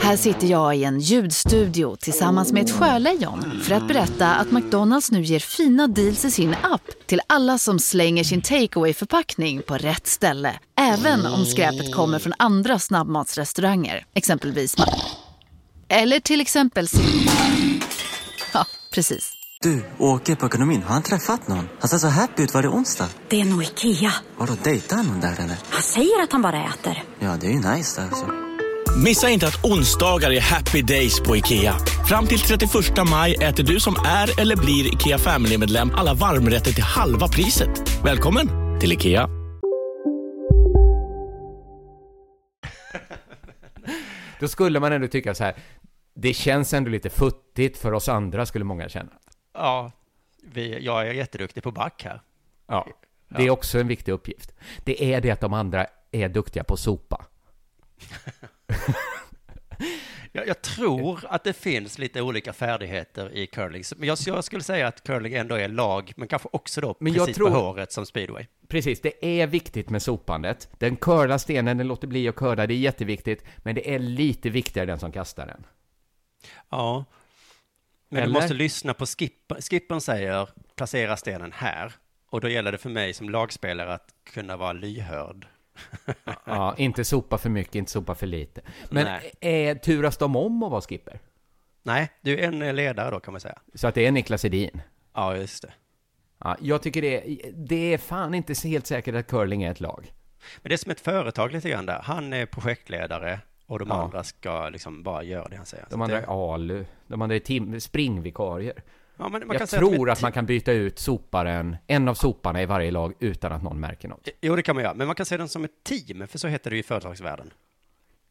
[SPEAKER 6] Här sitter jag i en ljudstudio tillsammans med ett sjölejon för att berätta att McDonalds nu ger fina deals i sin app till alla som slänger sin takeaway förpackning på rätt ställe. Även om skräpet kommer från andra snabbmatsrestauranger, exempelvis Eller till exempel Ja, precis.
[SPEAKER 7] Du, åker på ekonomin. Har han träffat någon? Han ser så happy ut. Var det onsdag?
[SPEAKER 4] Det är nog Ikea.
[SPEAKER 7] Har du dejtat någon där eller?
[SPEAKER 4] Han säger att han bara äter.
[SPEAKER 7] Ja, det är ju nice där alltså.
[SPEAKER 8] Missa inte att onsdagar är happy days på IKEA. Fram till 31 maj äter du som är eller blir IKEA Family-medlem alla varmrätter till halva priset. Välkommen till IKEA.
[SPEAKER 3] Då skulle man ändå tycka så här, det känns ändå lite futtigt för oss andra, skulle många känna.
[SPEAKER 2] Ja, vi, jag är jätteduktig på back här.
[SPEAKER 3] Ja, det är också en viktig uppgift. Det är det att de andra är duktiga på sopa.
[SPEAKER 2] Jag, jag tror att det finns lite olika färdigheter i curling. Men jag, jag skulle säga att curling ändå är lag, men kanske också då
[SPEAKER 3] Men jag
[SPEAKER 2] precis
[SPEAKER 3] tror-
[SPEAKER 2] på håret som speedway.
[SPEAKER 3] Precis, det är viktigt med sopandet. Den curlar stenen, den låter bli att curla, det är jätteviktigt. Men det är lite viktigare den som kastar den.
[SPEAKER 2] Ja. Men
[SPEAKER 3] Eller?
[SPEAKER 2] du måste lyssna på skipper. Skippern säger placera stenen här. Och då gäller det för mig som lagspelare att kunna vara lyhörd.
[SPEAKER 3] Ja, inte sopa för mycket, inte sopa för lite. Men är, turas de om att vara skipper?
[SPEAKER 2] Nej, du är en eh, ledare då kan man säga.
[SPEAKER 3] Så att det är Niklas Edin?
[SPEAKER 2] Ja, just det.
[SPEAKER 3] Ja, jag tycker det, det är fan inte helt säkert att curling är ett lag.
[SPEAKER 2] Men det är som ett företag lite grann där. Han är projektledare och de
[SPEAKER 3] Ja.
[SPEAKER 2] andra ska liksom bara göra det han säger.
[SPEAKER 3] De andra är ALU, de andra är tim- springvikarier.
[SPEAKER 2] Ja, men man
[SPEAKER 3] jag
[SPEAKER 2] kan
[SPEAKER 3] tror
[SPEAKER 2] är
[SPEAKER 3] att man kan byta ut soparen, en av soparna i varje lag utan att någon märker något.
[SPEAKER 2] Jo, det kan man göra. Men man kan se den som ett team, för så heter det ju i företagsvärlden.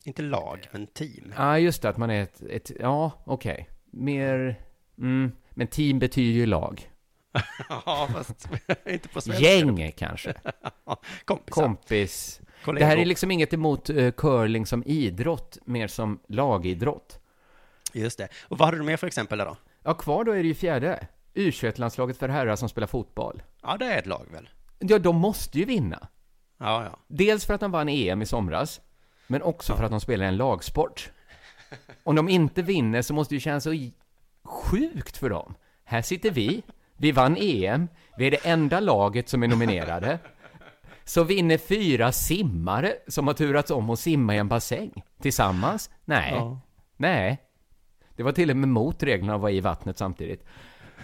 [SPEAKER 2] Inte lag, men team.
[SPEAKER 3] Ja, just det, att man är ett, ett ja, okej. Mer, mm, men team betyder ju lag.
[SPEAKER 2] Ja, fast inte på svenska.
[SPEAKER 3] Gäng kanske.
[SPEAKER 2] Kompisar.
[SPEAKER 3] Kompis. Det här är liksom inget emot uh, curling som idrott, mer som lagidrott.
[SPEAKER 2] Just det. Och vad hade du mer för exempel där då?
[SPEAKER 3] Ja, kvar då är det ju fjärde. U21-landslaget för herrar som spelar fotboll.
[SPEAKER 2] Ja, det är ett lag väl?
[SPEAKER 3] Ja, de måste ju vinna.
[SPEAKER 2] Ja, ja.
[SPEAKER 3] Dels för att de vann EM i somras, men också för att de spelar en lagsport. Om de inte vinner så måste det ju kännas så sjukt för dem. Här sitter vi, vi vann EM, vi är det enda laget som är nominerade. Så vinner fyra simmare som har turats om att simma i en bassäng tillsammans? Nej.
[SPEAKER 2] Ja.
[SPEAKER 3] Nej. Det var till och med mot reglerna att vara i vattnet samtidigt.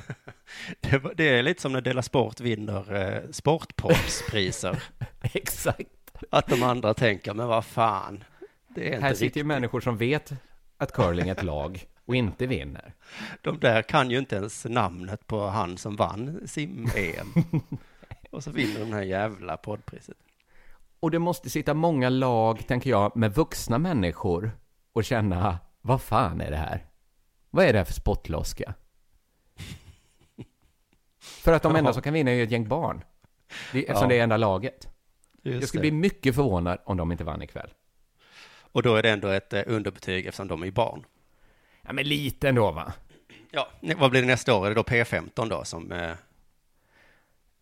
[SPEAKER 2] Det, det är lite som när Dela Sport vinner eh, sportproffspriser.
[SPEAKER 3] Exakt.
[SPEAKER 2] Att de andra tänker, men vad fan, det är inte
[SPEAKER 3] Här sitter ju människor som vet att curling är ett lag och inte vinner.
[SPEAKER 2] De där kan ju inte ens namnet på han som vann sim-EM. Och så vinner de den här jävla poddpriset.
[SPEAKER 3] Och det måste sitta många lag, tänker jag, med vuxna människor och känna, vad fan är det här? Vad är det här för spottloska? För att de enda
[SPEAKER 2] Ja.
[SPEAKER 3] som kan vinna är ju ett gäng barn. Det, eftersom
[SPEAKER 2] Ja.
[SPEAKER 3] det är enda laget.
[SPEAKER 2] Just
[SPEAKER 3] jag skulle
[SPEAKER 2] det.
[SPEAKER 3] bli mycket förvånad om de inte vann ikväll.
[SPEAKER 2] Och då är det ändå ett eh, underbetyg eftersom de är barn.
[SPEAKER 3] Ja, men lite ändå va?
[SPEAKER 2] Ja, vad blir det nästa år? Är det då P15 då som... Eh,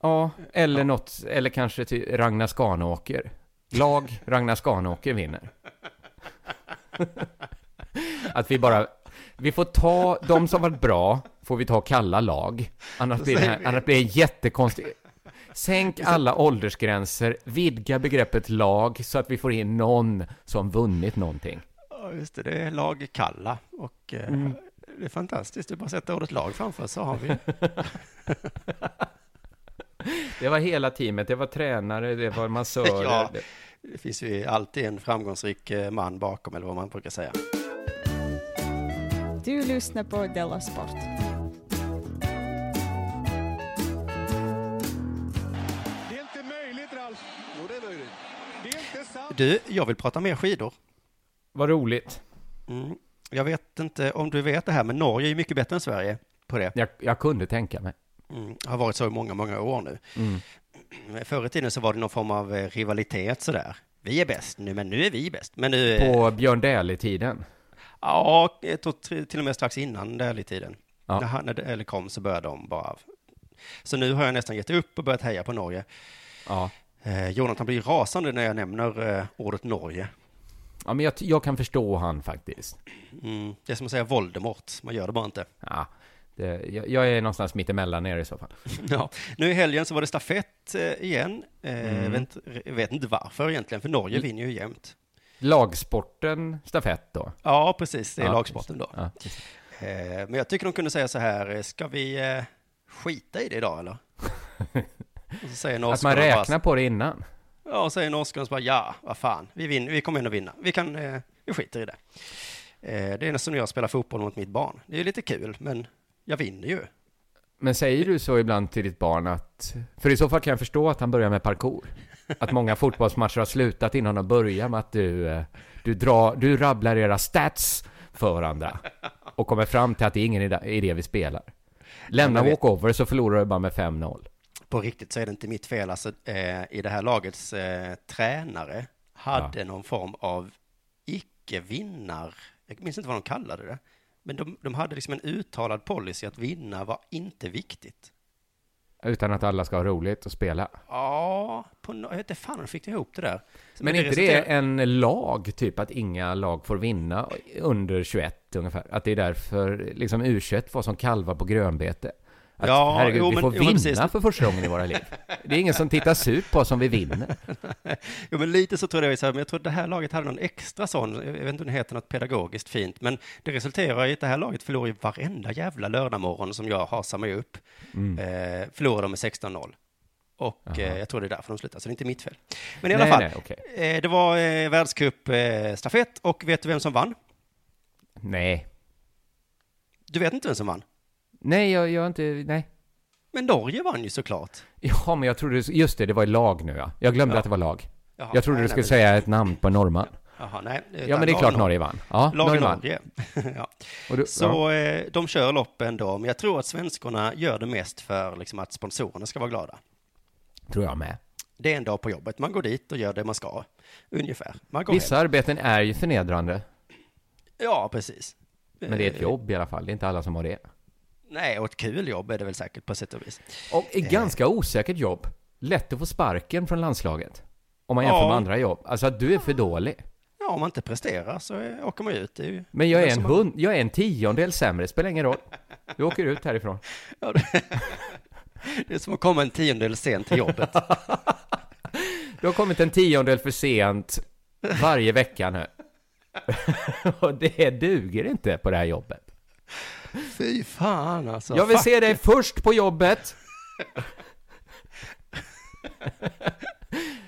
[SPEAKER 3] Ja, eller något, eller kanske till Ragnar Skanåker. Lag Ragnar Skanåker vinner. Att vi bara, vi får ta, de som varit bra, får vi ta kalla lag. Annars blir det, här, annars blir det jättekonstigt. Sänk alla åldersgränser, vidga begreppet lag så att vi får in någon som vunnit någonting.
[SPEAKER 2] Ja, just det, det är lag Kalla och eh,
[SPEAKER 3] Mm.
[SPEAKER 2] det är fantastiskt. Du bara sätter ordet lag framför så har vi.
[SPEAKER 3] Det var hela teamet, det var tränare, det var massörer.
[SPEAKER 2] Ja.
[SPEAKER 3] det-
[SPEAKER 2] Det finns ju alltid en framgångsrik eh, man bakom eller vad man brukar säga.
[SPEAKER 9] Du lyssnar på Della Sport.
[SPEAKER 10] Det är inte möjligt, Ralf. Jo, det är möjligt. Det är inte sant.
[SPEAKER 2] Du, jag vill prata mer skidor.
[SPEAKER 3] Vad roligt.
[SPEAKER 2] Mm. Jag vet inte om du vet det här, men Norge är mycket bättre än Sverige på det.
[SPEAKER 3] Jag, jag kunde tänka mig.
[SPEAKER 2] Mm. Har varit så i många, många år nu.
[SPEAKER 3] Mm.
[SPEAKER 2] Förr i tiden så var det någon form av eh, rivalitet sådär. Vi är bäst nu, men nu är vi bäst. Men nu... eh,
[SPEAKER 3] På Björn Dählie-tiden.
[SPEAKER 2] Ja, tror till till och med strax innan Dählie-tiden.
[SPEAKER 3] Ja.
[SPEAKER 2] När, han- när Dählie kom så började de bara... Så nu har jag nästan gett upp och börjat heja på Norge.
[SPEAKER 3] Ja.
[SPEAKER 2] Eh, Jonathan blir rasande när jag nämner eh, ordet Norge.
[SPEAKER 3] Ja, men jag, jag kan förstå han faktiskt.
[SPEAKER 2] Mm. Det är som att säga Voldemort, man gör det bara inte.
[SPEAKER 3] Ja, det, jag, jag är någonstans mitt emellan er i så fall.
[SPEAKER 2] Ja. Nu i helgen så var det stafett eh, igen. Eh,
[SPEAKER 3] Mm.
[SPEAKER 2] vet, vet inte varför egentligen, för Norge
[SPEAKER 3] Mm.
[SPEAKER 2] vinner ju jämt.
[SPEAKER 3] Lagsporten stafett då?
[SPEAKER 2] Ja, precis, det är
[SPEAKER 3] Ja,
[SPEAKER 2] lagsporten då.
[SPEAKER 3] Ja.
[SPEAKER 2] Eh, men jag tycker de kunde säga så här, eh, ska vi eh, skita i det idag eller? Och så säger
[SPEAKER 3] Att man
[SPEAKER 2] norskarna bara-
[SPEAKER 3] räknar på det innan?
[SPEAKER 2] Ja, och säger norskarna så bara, ja, vad fan, vi, vinner, vi kommer ändå vinna. Vi kan, vi skiter i det. Det är nästan som jag spelar fotboll mot mitt barn. Det är lite kul, men jag vinner ju.
[SPEAKER 3] Men säger du så ibland till ditt barn att... För i så fall kan jag förstå att han börjar med parkour. Att många fotbollsmatcher har slutat innan de börjar med att du, eh, du, drar, du rabblar era stats för varandra. Och kommer fram till att det är ingen idé- vi spelar. Lämna walkover så förlorar du bara med 5-0.
[SPEAKER 2] På riktigt så är det inte mitt fel. Alltså, eh, I det här lagets eh, tränare hade någon form av icke-vinnar... Jag minns inte vad de kallade det. Men de, de hade liksom en uttalad policy att vinna var inte viktigt.
[SPEAKER 3] Utan att alla ska ha roligt och spela.
[SPEAKER 2] Ja, på, no- jag vet inte fan hur de fick ihop det där. Så
[SPEAKER 3] Men
[SPEAKER 2] det
[SPEAKER 3] inte det
[SPEAKER 2] resulterar-
[SPEAKER 3] en lag, typ att inga lag får vinna under 21 ungefär? Att det är därför liksom U21 var som kalvar på grönbete? Att,
[SPEAKER 2] Ja,
[SPEAKER 3] herregud,
[SPEAKER 2] jo,
[SPEAKER 3] vi
[SPEAKER 2] men-
[SPEAKER 3] får
[SPEAKER 2] jo, men
[SPEAKER 3] vinna
[SPEAKER 2] precis.
[SPEAKER 3] för första gången i våra liv. Det är ingen som tittar surt på oss om vi vinner.
[SPEAKER 2] Jo, men lite så tror jag, så här, men jag tror att det här laget hade någon extra sån, jag vet inte om det heter något pedagogiskt fint, men det resulterar i att det här laget förlorar ju varenda jävla lördagmorgon som jag hasar mig upp.
[SPEAKER 3] Mm.
[SPEAKER 2] Eh, förlorar de med 16-0. Och eh, jag tror det är därför de slutar, så det är inte mitt fel. Men i alla
[SPEAKER 3] Nej,
[SPEAKER 2] fall,
[SPEAKER 3] nej, okej.
[SPEAKER 2] eh, det var eh, världscup eh, och vet du vem som vann?
[SPEAKER 3] Nej.
[SPEAKER 2] Du vet inte vem som vann?
[SPEAKER 3] Nej, jag, jag har inte, nej.
[SPEAKER 2] Men Norge vann ju såklart.
[SPEAKER 3] Ja, men jag trodde, just det, det var lag nu ja. Jag glömde
[SPEAKER 2] Ja.
[SPEAKER 3] att det var lag.
[SPEAKER 2] Jaha,
[SPEAKER 3] jag trodde
[SPEAKER 2] nej,
[SPEAKER 3] du skulle
[SPEAKER 2] nej,
[SPEAKER 3] säga ett namn på en norrman.
[SPEAKER 2] Jaha, nej.
[SPEAKER 3] Ja, men det är klart Norge vann. Ja,
[SPEAKER 2] lag
[SPEAKER 3] Norge vann.
[SPEAKER 2] Norge. ja.
[SPEAKER 3] Och du,
[SPEAKER 2] Så
[SPEAKER 3] ja.
[SPEAKER 2] eh, de kör loppen då, men jag tror att svenskorna gör det mest för liksom, att sponsorerna ska vara glada.
[SPEAKER 3] Tror jag med.
[SPEAKER 2] Det är en dag på jobbet. Man går dit och gör det man ska. Ungefär. Man går
[SPEAKER 3] Vissa
[SPEAKER 2] hem.
[SPEAKER 3] arbeten är ju förnedrande.
[SPEAKER 2] Ja, precis.
[SPEAKER 3] Men det är ett
[SPEAKER 2] Eh,
[SPEAKER 3] jobb i alla fall. Det är inte alla som har det.
[SPEAKER 2] Nej, och ett kul jobb är det väl säkert på sätt och vis.
[SPEAKER 3] Och ett ganska osäkert jobb. Lätt att få sparken från landslaget. Om man jämför
[SPEAKER 2] Ja.
[SPEAKER 3] med andra jobb. Alltså att du är för dålig.
[SPEAKER 2] Ja, om man inte presterar så åker man ut. Det ju
[SPEAKER 3] Men jag är
[SPEAKER 2] det
[SPEAKER 3] en hund, jag är en tiondel sämre, spelar ingen roll. Du åker ut härifrån.
[SPEAKER 2] Ja, det, det är som att komma en tiondel sent till jobbet.
[SPEAKER 3] Du har kommit en tiondel för sent varje vecka nu. Och det duger inte på det här jobbet.
[SPEAKER 2] Fy fan alltså.
[SPEAKER 3] Jag vill
[SPEAKER 2] Fuck.
[SPEAKER 3] se dig först på jobbet.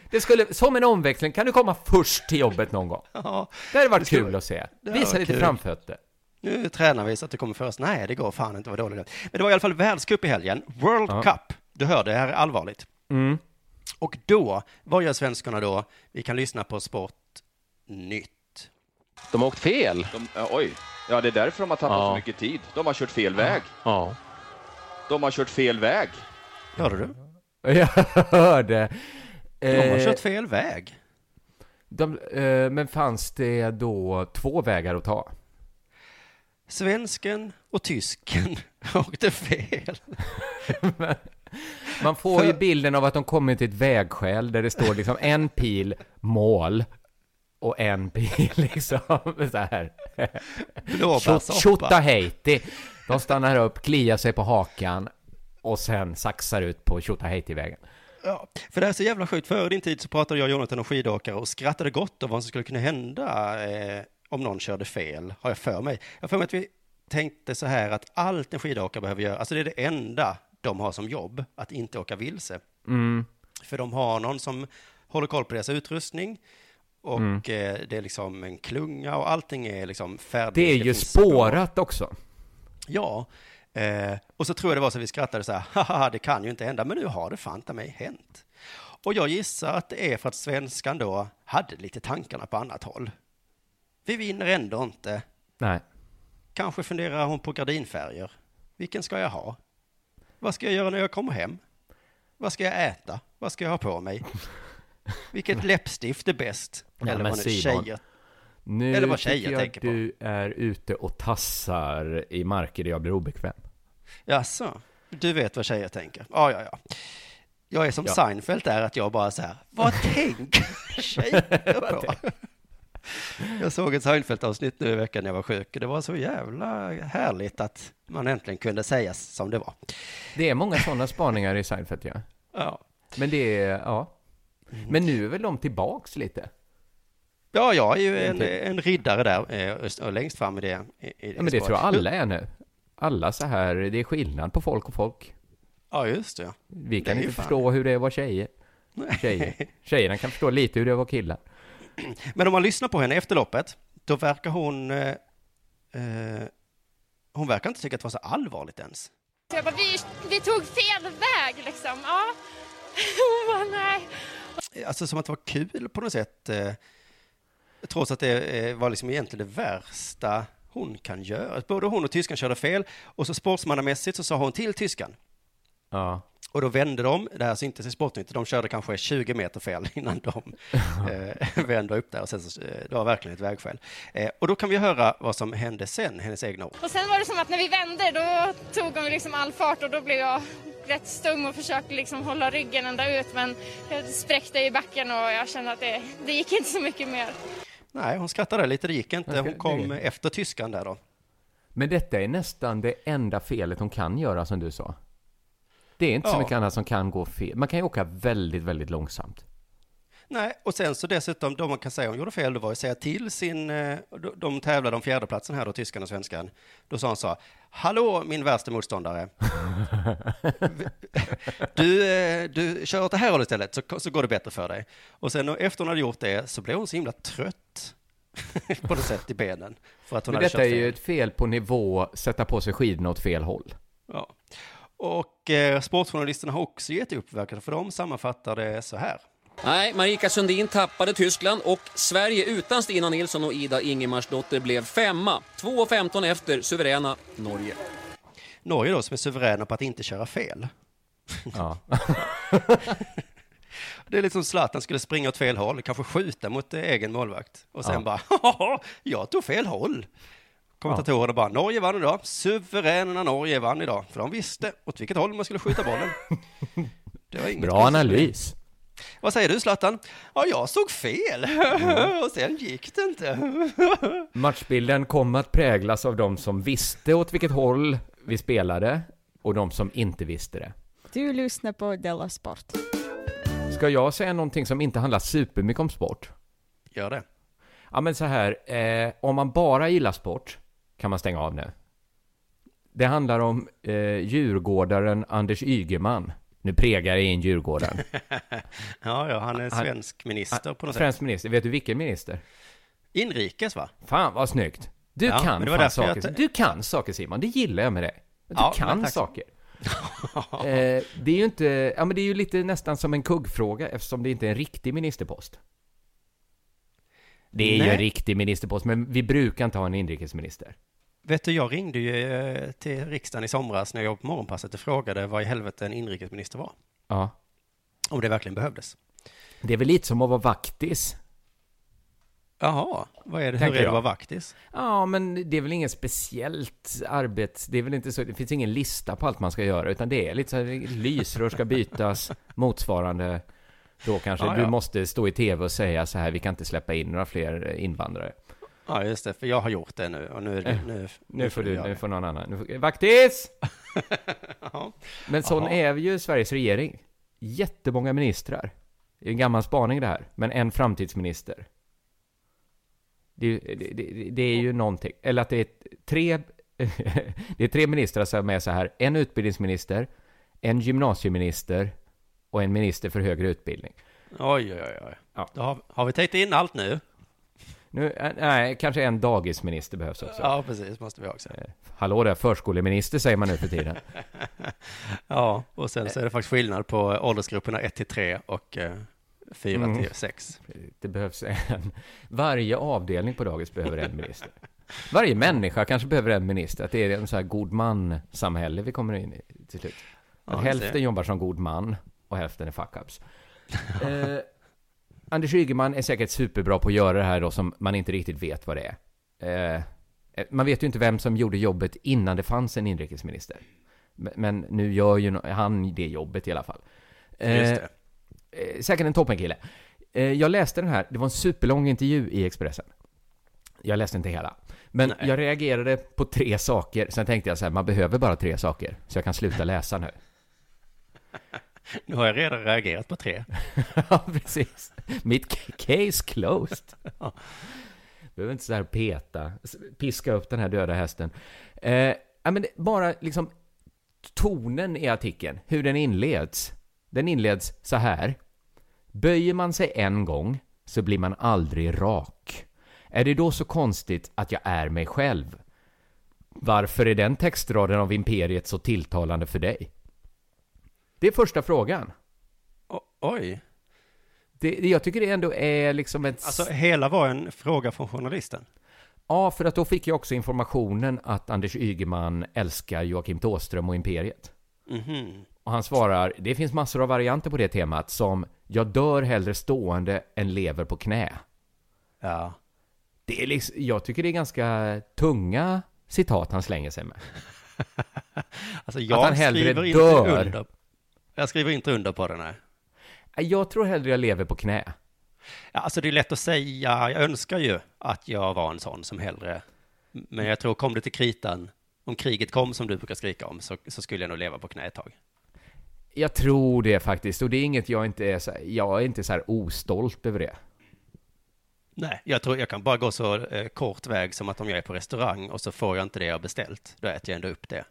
[SPEAKER 3] Det skulle, som en omväxling, kan du komma först till jobbet någon gång?
[SPEAKER 2] Ja,
[SPEAKER 3] Det hade varit
[SPEAKER 2] Det skulle-
[SPEAKER 3] kul att se. Visa lite
[SPEAKER 2] kul.
[SPEAKER 3] framfötter.
[SPEAKER 2] nu tränar vi så att det kommer först. Nej, det går fan inte, vad dåligt. det är. Men det var i alla fall världscup i helgen. World
[SPEAKER 3] Ja.
[SPEAKER 2] Cup. Du hör, det här är allvarligt.
[SPEAKER 3] Mm.
[SPEAKER 2] Och då, vad gör svenskarna då? Vi kan lyssna på Sport Nytt.
[SPEAKER 11] De har åkt fel.
[SPEAKER 12] De, ja, oj, ja det är därför de har tappat
[SPEAKER 11] Ja.
[SPEAKER 12] så mycket tid. De har kört fel väg.
[SPEAKER 11] Ja.
[SPEAKER 12] De har kört fel väg.
[SPEAKER 2] Hörde du?
[SPEAKER 3] Jag hörde.
[SPEAKER 2] De har
[SPEAKER 3] Eh,
[SPEAKER 2] kört fel väg.
[SPEAKER 3] de, eh, men fanns det då två vägar att ta?
[SPEAKER 2] Svensken och tysken åkte fel.
[SPEAKER 3] Man får ju bilden av att de kommer till ett vägskäl där det står liksom en pil mål och en pil liksom så här.
[SPEAKER 2] Blåbärssoppa.
[SPEAKER 3] Tjottaheiti. De stannar upp, kliar sig på hakan och sen saxar ut på Tjottaheiti-vägen.
[SPEAKER 2] Ja, för det är så jävla sjukt. Före din tid så pratade jag och Jonathan om skidåkare och skrattade gott om vad som skulle kunna hända eh, om någon körde fel, har jag för mig. Jag har för mig att vi tänkte så här att allt en skidåkare behöver göra, alltså det är det enda de har som jobb, att inte åka vilse.
[SPEAKER 3] Mm.
[SPEAKER 2] För de har någon som håller koll på deras utrustning och
[SPEAKER 3] Mm.
[SPEAKER 2] eh, det är liksom en klunga och allting är liksom färdigt.
[SPEAKER 3] Det är ju
[SPEAKER 2] finns spår.
[SPEAKER 3] spårat också.
[SPEAKER 2] Ja, eh, och så tror jag det var så vi skrattade så här, haha, det kan ju inte hända, men nu har det fan ta mig hänt. Och jag gissar att det är för att svenskan då hade lite tankarna på annat håll. Vi vinner ändå inte.
[SPEAKER 3] Nej.
[SPEAKER 2] Kanske funderar hon på gardinfärger. Vilken ska jag ha? Vad ska jag göra när jag kommer hem? Vad ska jag äta? Vad ska jag ha på mig? Vilket läppstift är bäst?
[SPEAKER 3] Ja,
[SPEAKER 2] Eller vad nu tjejer.
[SPEAKER 3] Nu
[SPEAKER 2] Eller vad tjejer
[SPEAKER 3] jag
[SPEAKER 2] tänker på.
[SPEAKER 3] du är ute och tassar i marker där jag blir obekväm.
[SPEAKER 2] Jaså, du vet vad tjejer tänker? Ja, ja, ja. Jag är som
[SPEAKER 3] Ja.
[SPEAKER 2] Seinfeld där, att jag bara så här, vad tänker tjejer på? Jag såg ett Seinfeld-avsnitt nu i veckan när jag var sjuk. Det var så jävla härligt att man äntligen kunde säga som det var.
[SPEAKER 3] Det är många sådana spaningar i Seinfeld, ja.
[SPEAKER 2] Ja,
[SPEAKER 3] Men det är, ja.
[SPEAKER 2] Mm.
[SPEAKER 3] Men nu är väl de tillbaks lite?
[SPEAKER 2] ja jag är ju en, en riddare där, eh, och längst fram i det. I, i
[SPEAKER 3] Ja, men det
[SPEAKER 2] spåret.
[SPEAKER 3] tror jag alla är nu. Alla så här, det är skillnad på folk och folk.
[SPEAKER 2] Ja, just det.
[SPEAKER 3] Vi
[SPEAKER 2] Det
[SPEAKER 3] kan
[SPEAKER 2] ju
[SPEAKER 3] inte
[SPEAKER 2] fan-
[SPEAKER 3] förstå hur det är att vara tjejer. Tjejer. Tjejerna kan förstå lite hur det är att vara killar.
[SPEAKER 2] Men om man lyssnar på henne efter loppet, då verkar hon... Eh, eh, hon verkar inte tycka att det var så allvarligt ens.
[SPEAKER 13] Så jag bara, vi, vi tog fel väg liksom. Ja. Hon bara, nej.
[SPEAKER 2] Alltså som att det var kul på något sätt. Eh, trots att det eh, var liksom egentligen det värsta hon kan göra. Både hon och tyskan körde fel och så sportsmannamässigt så sa hon till tyskan.
[SPEAKER 3] Ja.
[SPEAKER 2] Och då vände de, det här syntes i Sportnytt, de körde kanske 20 meter fel innan de eh, vände upp där och sen så, eh, det var verkligen ett vägskäl. Eh, och då kan vi höra vad som hände sen, hennes egna ord.
[SPEAKER 13] Och sen var det som att när vi vände då tog hon liksom all fart och då blev jag rätt stum och försökte liksom hålla ryggen ända ut men jag spräckte i backen och jag kände att det, det gick inte så mycket mer.
[SPEAKER 2] Nej, hon skrattade lite, det gick inte. Hon kom efter tyskan där då.
[SPEAKER 3] Men detta är nästan det enda felet hon kan göra, som du sa. Det är inte så
[SPEAKER 2] Ja.
[SPEAKER 3] mycket annat som kan gå fel. Man kan ju åka väldigt, väldigt långsamt.
[SPEAKER 2] Nej, och sen så dessutom, då man kan säga hon gjorde fel, det var att säga till sin, eh, de- de tävlade om fjärdeplatsen här då, tyskan och svenskan. Då sa han så, hallå min värsta motståndare. Du, eh, du kör åt det här hållet istället, så, så går det bättre för dig. Och sen efter hon hade gjort det så blev hon så himla trött på något sätt i benen. För att hon
[SPEAKER 3] Men
[SPEAKER 2] hade
[SPEAKER 3] detta
[SPEAKER 2] kört
[SPEAKER 3] är ju
[SPEAKER 2] fel.
[SPEAKER 3] ett fel på nivå sätta på sig skidorna åt fel håll.
[SPEAKER 2] Ja. Och eh, sportjournalisterna har också gett upp, verkar för de sammanfattar det så här.
[SPEAKER 14] Nej, Marika Sundin tappade Tyskland och Sverige utan Stina Nilsson och Ida Ingemarsdotter blev femma. 2.15 efter suveräna Norge.
[SPEAKER 2] Norge då, som är suveräna på att inte köra fel.
[SPEAKER 3] Ja.
[SPEAKER 2] Det är liksom Zlatan skulle springa åt fel håll, kanske skjuta mot egen målvakt. Och sen
[SPEAKER 3] Ja.
[SPEAKER 2] bara, "Haha, jag tog fel håll. Kommentatorerna bara, Norge vann idag, suveräna Norge vann idag, för de visste åt vilket håll man skulle skjuta bollen. Det var inget
[SPEAKER 3] Bra
[SPEAKER 2] konstigt
[SPEAKER 3] analys.
[SPEAKER 2] Vad säger du Zlatan? Ja, jag såg fel. Och sen gick det inte.
[SPEAKER 3] Matchbilden kom att präglas av de som visste åt vilket håll vi spelade och de som inte visste det.
[SPEAKER 9] Du lyssnar på Della Sport.
[SPEAKER 3] Ska jag säga någonting som inte handlar supermycket om sport?
[SPEAKER 2] Gör det.
[SPEAKER 3] Ja, men så här, eh, om man bara gillar sport kan man stänga av nu. Det handlar om eh, djurgårdaren Anders Ygeman. Nu pregar jag in djurgården.
[SPEAKER 2] Ja, ja, han är svensk minister på något
[SPEAKER 3] Svensk
[SPEAKER 2] sätt.
[SPEAKER 3] minister. Vet du vilken minister?
[SPEAKER 2] Inrikes va?
[SPEAKER 3] Fan vad snyggt. Du
[SPEAKER 2] Ja,
[SPEAKER 3] kan fan
[SPEAKER 2] jag
[SPEAKER 3] saker.
[SPEAKER 2] inte-
[SPEAKER 3] Du kan saker Simon, det gillar jag med dig. Du
[SPEAKER 2] Ja,
[SPEAKER 3] kan saker. eh, det är ju inte, ja men det är ju lite nästan som en kuggfråga eftersom det inte är en riktig ministerpost. Det är ju
[SPEAKER 2] Nej.
[SPEAKER 3] en riktig ministerpost, men vi brukar inte ha en inrikesminister.
[SPEAKER 2] Vet du, jag ringde ju eh, till riksdagen i somras när jag jobbade på morgonpasset och frågade vad i helvete en inrikesminister var.
[SPEAKER 3] Ja.
[SPEAKER 2] Om det verkligen behövdes.
[SPEAKER 3] Det är väl lite som att vara vaktis.
[SPEAKER 2] Jaha, vad är det? Hur
[SPEAKER 3] Tänker
[SPEAKER 2] är det
[SPEAKER 3] jag.
[SPEAKER 2] att vara vaktis?
[SPEAKER 3] Ja, men det är väl inget speciellt arbete. Det är väl inte så, det finns ingen lista på allt man ska göra, utan det är lite så här, lysrör ska bytas, motsvarande då kanske.
[SPEAKER 2] Ja,
[SPEAKER 3] Du
[SPEAKER 2] ja.
[SPEAKER 3] måste stå i tv och säga så här, vi kan inte släppa in några fler eh, invandrare.
[SPEAKER 2] Ja, just det, för jag har gjort det nu och nu, är
[SPEAKER 3] Eh,
[SPEAKER 2] nu,
[SPEAKER 3] Nu får du, nu får någon annan. Nu får, vaktis!
[SPEAKER 2] Ja.
[SPEAKER 3] Men sån
[SPEAKER 2] Jaha.
[SPEAKER 3] är ju Sveriges regering. Jättemånga ministrar. Det är en gammal spaning det här. Men en framtidsminister. Det, är ju- det, det, det är ju någonting. Eller att det är tre, det är tre ministrar som är så här. En utbildningsminister, en gymnasieminister och en minister för högre utbildning.
[SPEAKER 2] Oj, oj. oj.
[SPEAKER 3] Ja.
[SPEAKER 2] Då har, har vi täckt in allt nu?
[SPEAKER 3] Nu, eh, nej, kanske en dagisminister behövs också.
[SPEAKER 2] Ja, precis, måste vi också.
[SPEAKER 3] Hallå där, förskoleminister säger man nu för tiden.
[SPEAKER 2] Ja, och sen så är det faktiskt skillnad på åldersgrupperna 1 till 3 och 4
[SPEAKER 3] Mm.
[SPEAKER 2] till 6.
[SPEAKER 3] Det behövs en... Varje avdelning på dagis behöver en minister. Varje människa kanske behöver en minister. Att det är en så här god man-samhälle vi kommer in i till slut.
[SPEAKER 2] Ja,
[SPEAKER 3] hälften jobbar som god man och hälften är fuck-ups. eh, Anders Ygeman är säkert superbra på att göra det här då som man inte riktigt vet vad det är. Eh, eh, man vet ju inte vem som gjorde jobbet innan det fanns en inrikesminister. Men, nu gör ju han det jobbet i alla fall. Eh, eh, säkert en toppenkille. Eh, jag läste den här, det var en superlång intervju i Expressen. Jag läste inte hela. Men
[SPEAKER 2] Nej.
[SPEAKER 3] jag reagerade på tre saker, sen tänkte jag så här, man behöver bara tre saker, så jag kan sluta läsa nu.
[SPEAKER 2] Nu har jag redan reagerat på tre.
[SPEAKER 3] ja, precis. Mitt ca- case closed. Behöver inte så här peta, piska upp den här döda hästen. Eh, ja, men bara liksom tonen i artikeln, hur den inleds. Den inleds så här. Böjer man sig en gång så blir man aldrig rak. Är det då så konstigt att jag är mig själv? Varför är den textraden av Imperiet så tilltalande för dig? Det är första frågan.
[SPEAKER 2] Oj.
[SPEAKER 3] Det, jag tycker det ändå är liksom ett...
[SPEAKER 2] Alltså hela var en fråga från journalisten.
[SPEAKER 3] Ja, för att då fick jag också informationen att Anders Ygeman älskar Joakim Thåström och Imperiet.
[SPEAKER 2] Mhm.
[SPEAKER 3] Och han svarar, det finns massor av varianter på det temat som Jag dör hellre stående än lever på knä.
[SPEAKER 2] Ja.
[SPEAKER 3] Det är liksom, jag tycker det är ganska tunga citat han slänger sig med.
[SPEAKER 2] Alltså
[SPEAKER 3] Att
[SPEAKER 2] jag
[SPEAKER 3] han hellre
[SPEAKER 2] skriver inte
[SPEAKER 3] dör.
[SPEAKER 2] under. Jag skriver inte under på den här.
[SPEAKER 3] Jag tror hellre jag lever på knä.
[SPEAKER 2] Ja, alltså det är lätt att säga, jag önskar ju att jag var en sån som hellre, men jag tror kom det till kritan, om kriget kom som du brukar skrika om, så, så skulle jag nog leva på knä ett tag.
[SPEAKER 3] Jag tror det faktiskt, och det är inget jag inte är så, jag är inte så här ostolt över det.
[SPEAKER 2] Nej, jag tror jag kan bara gå så eh, kort väg som att om jag är på restaurang och så får jag inte det jag beställt, då äter jag ändå upp det.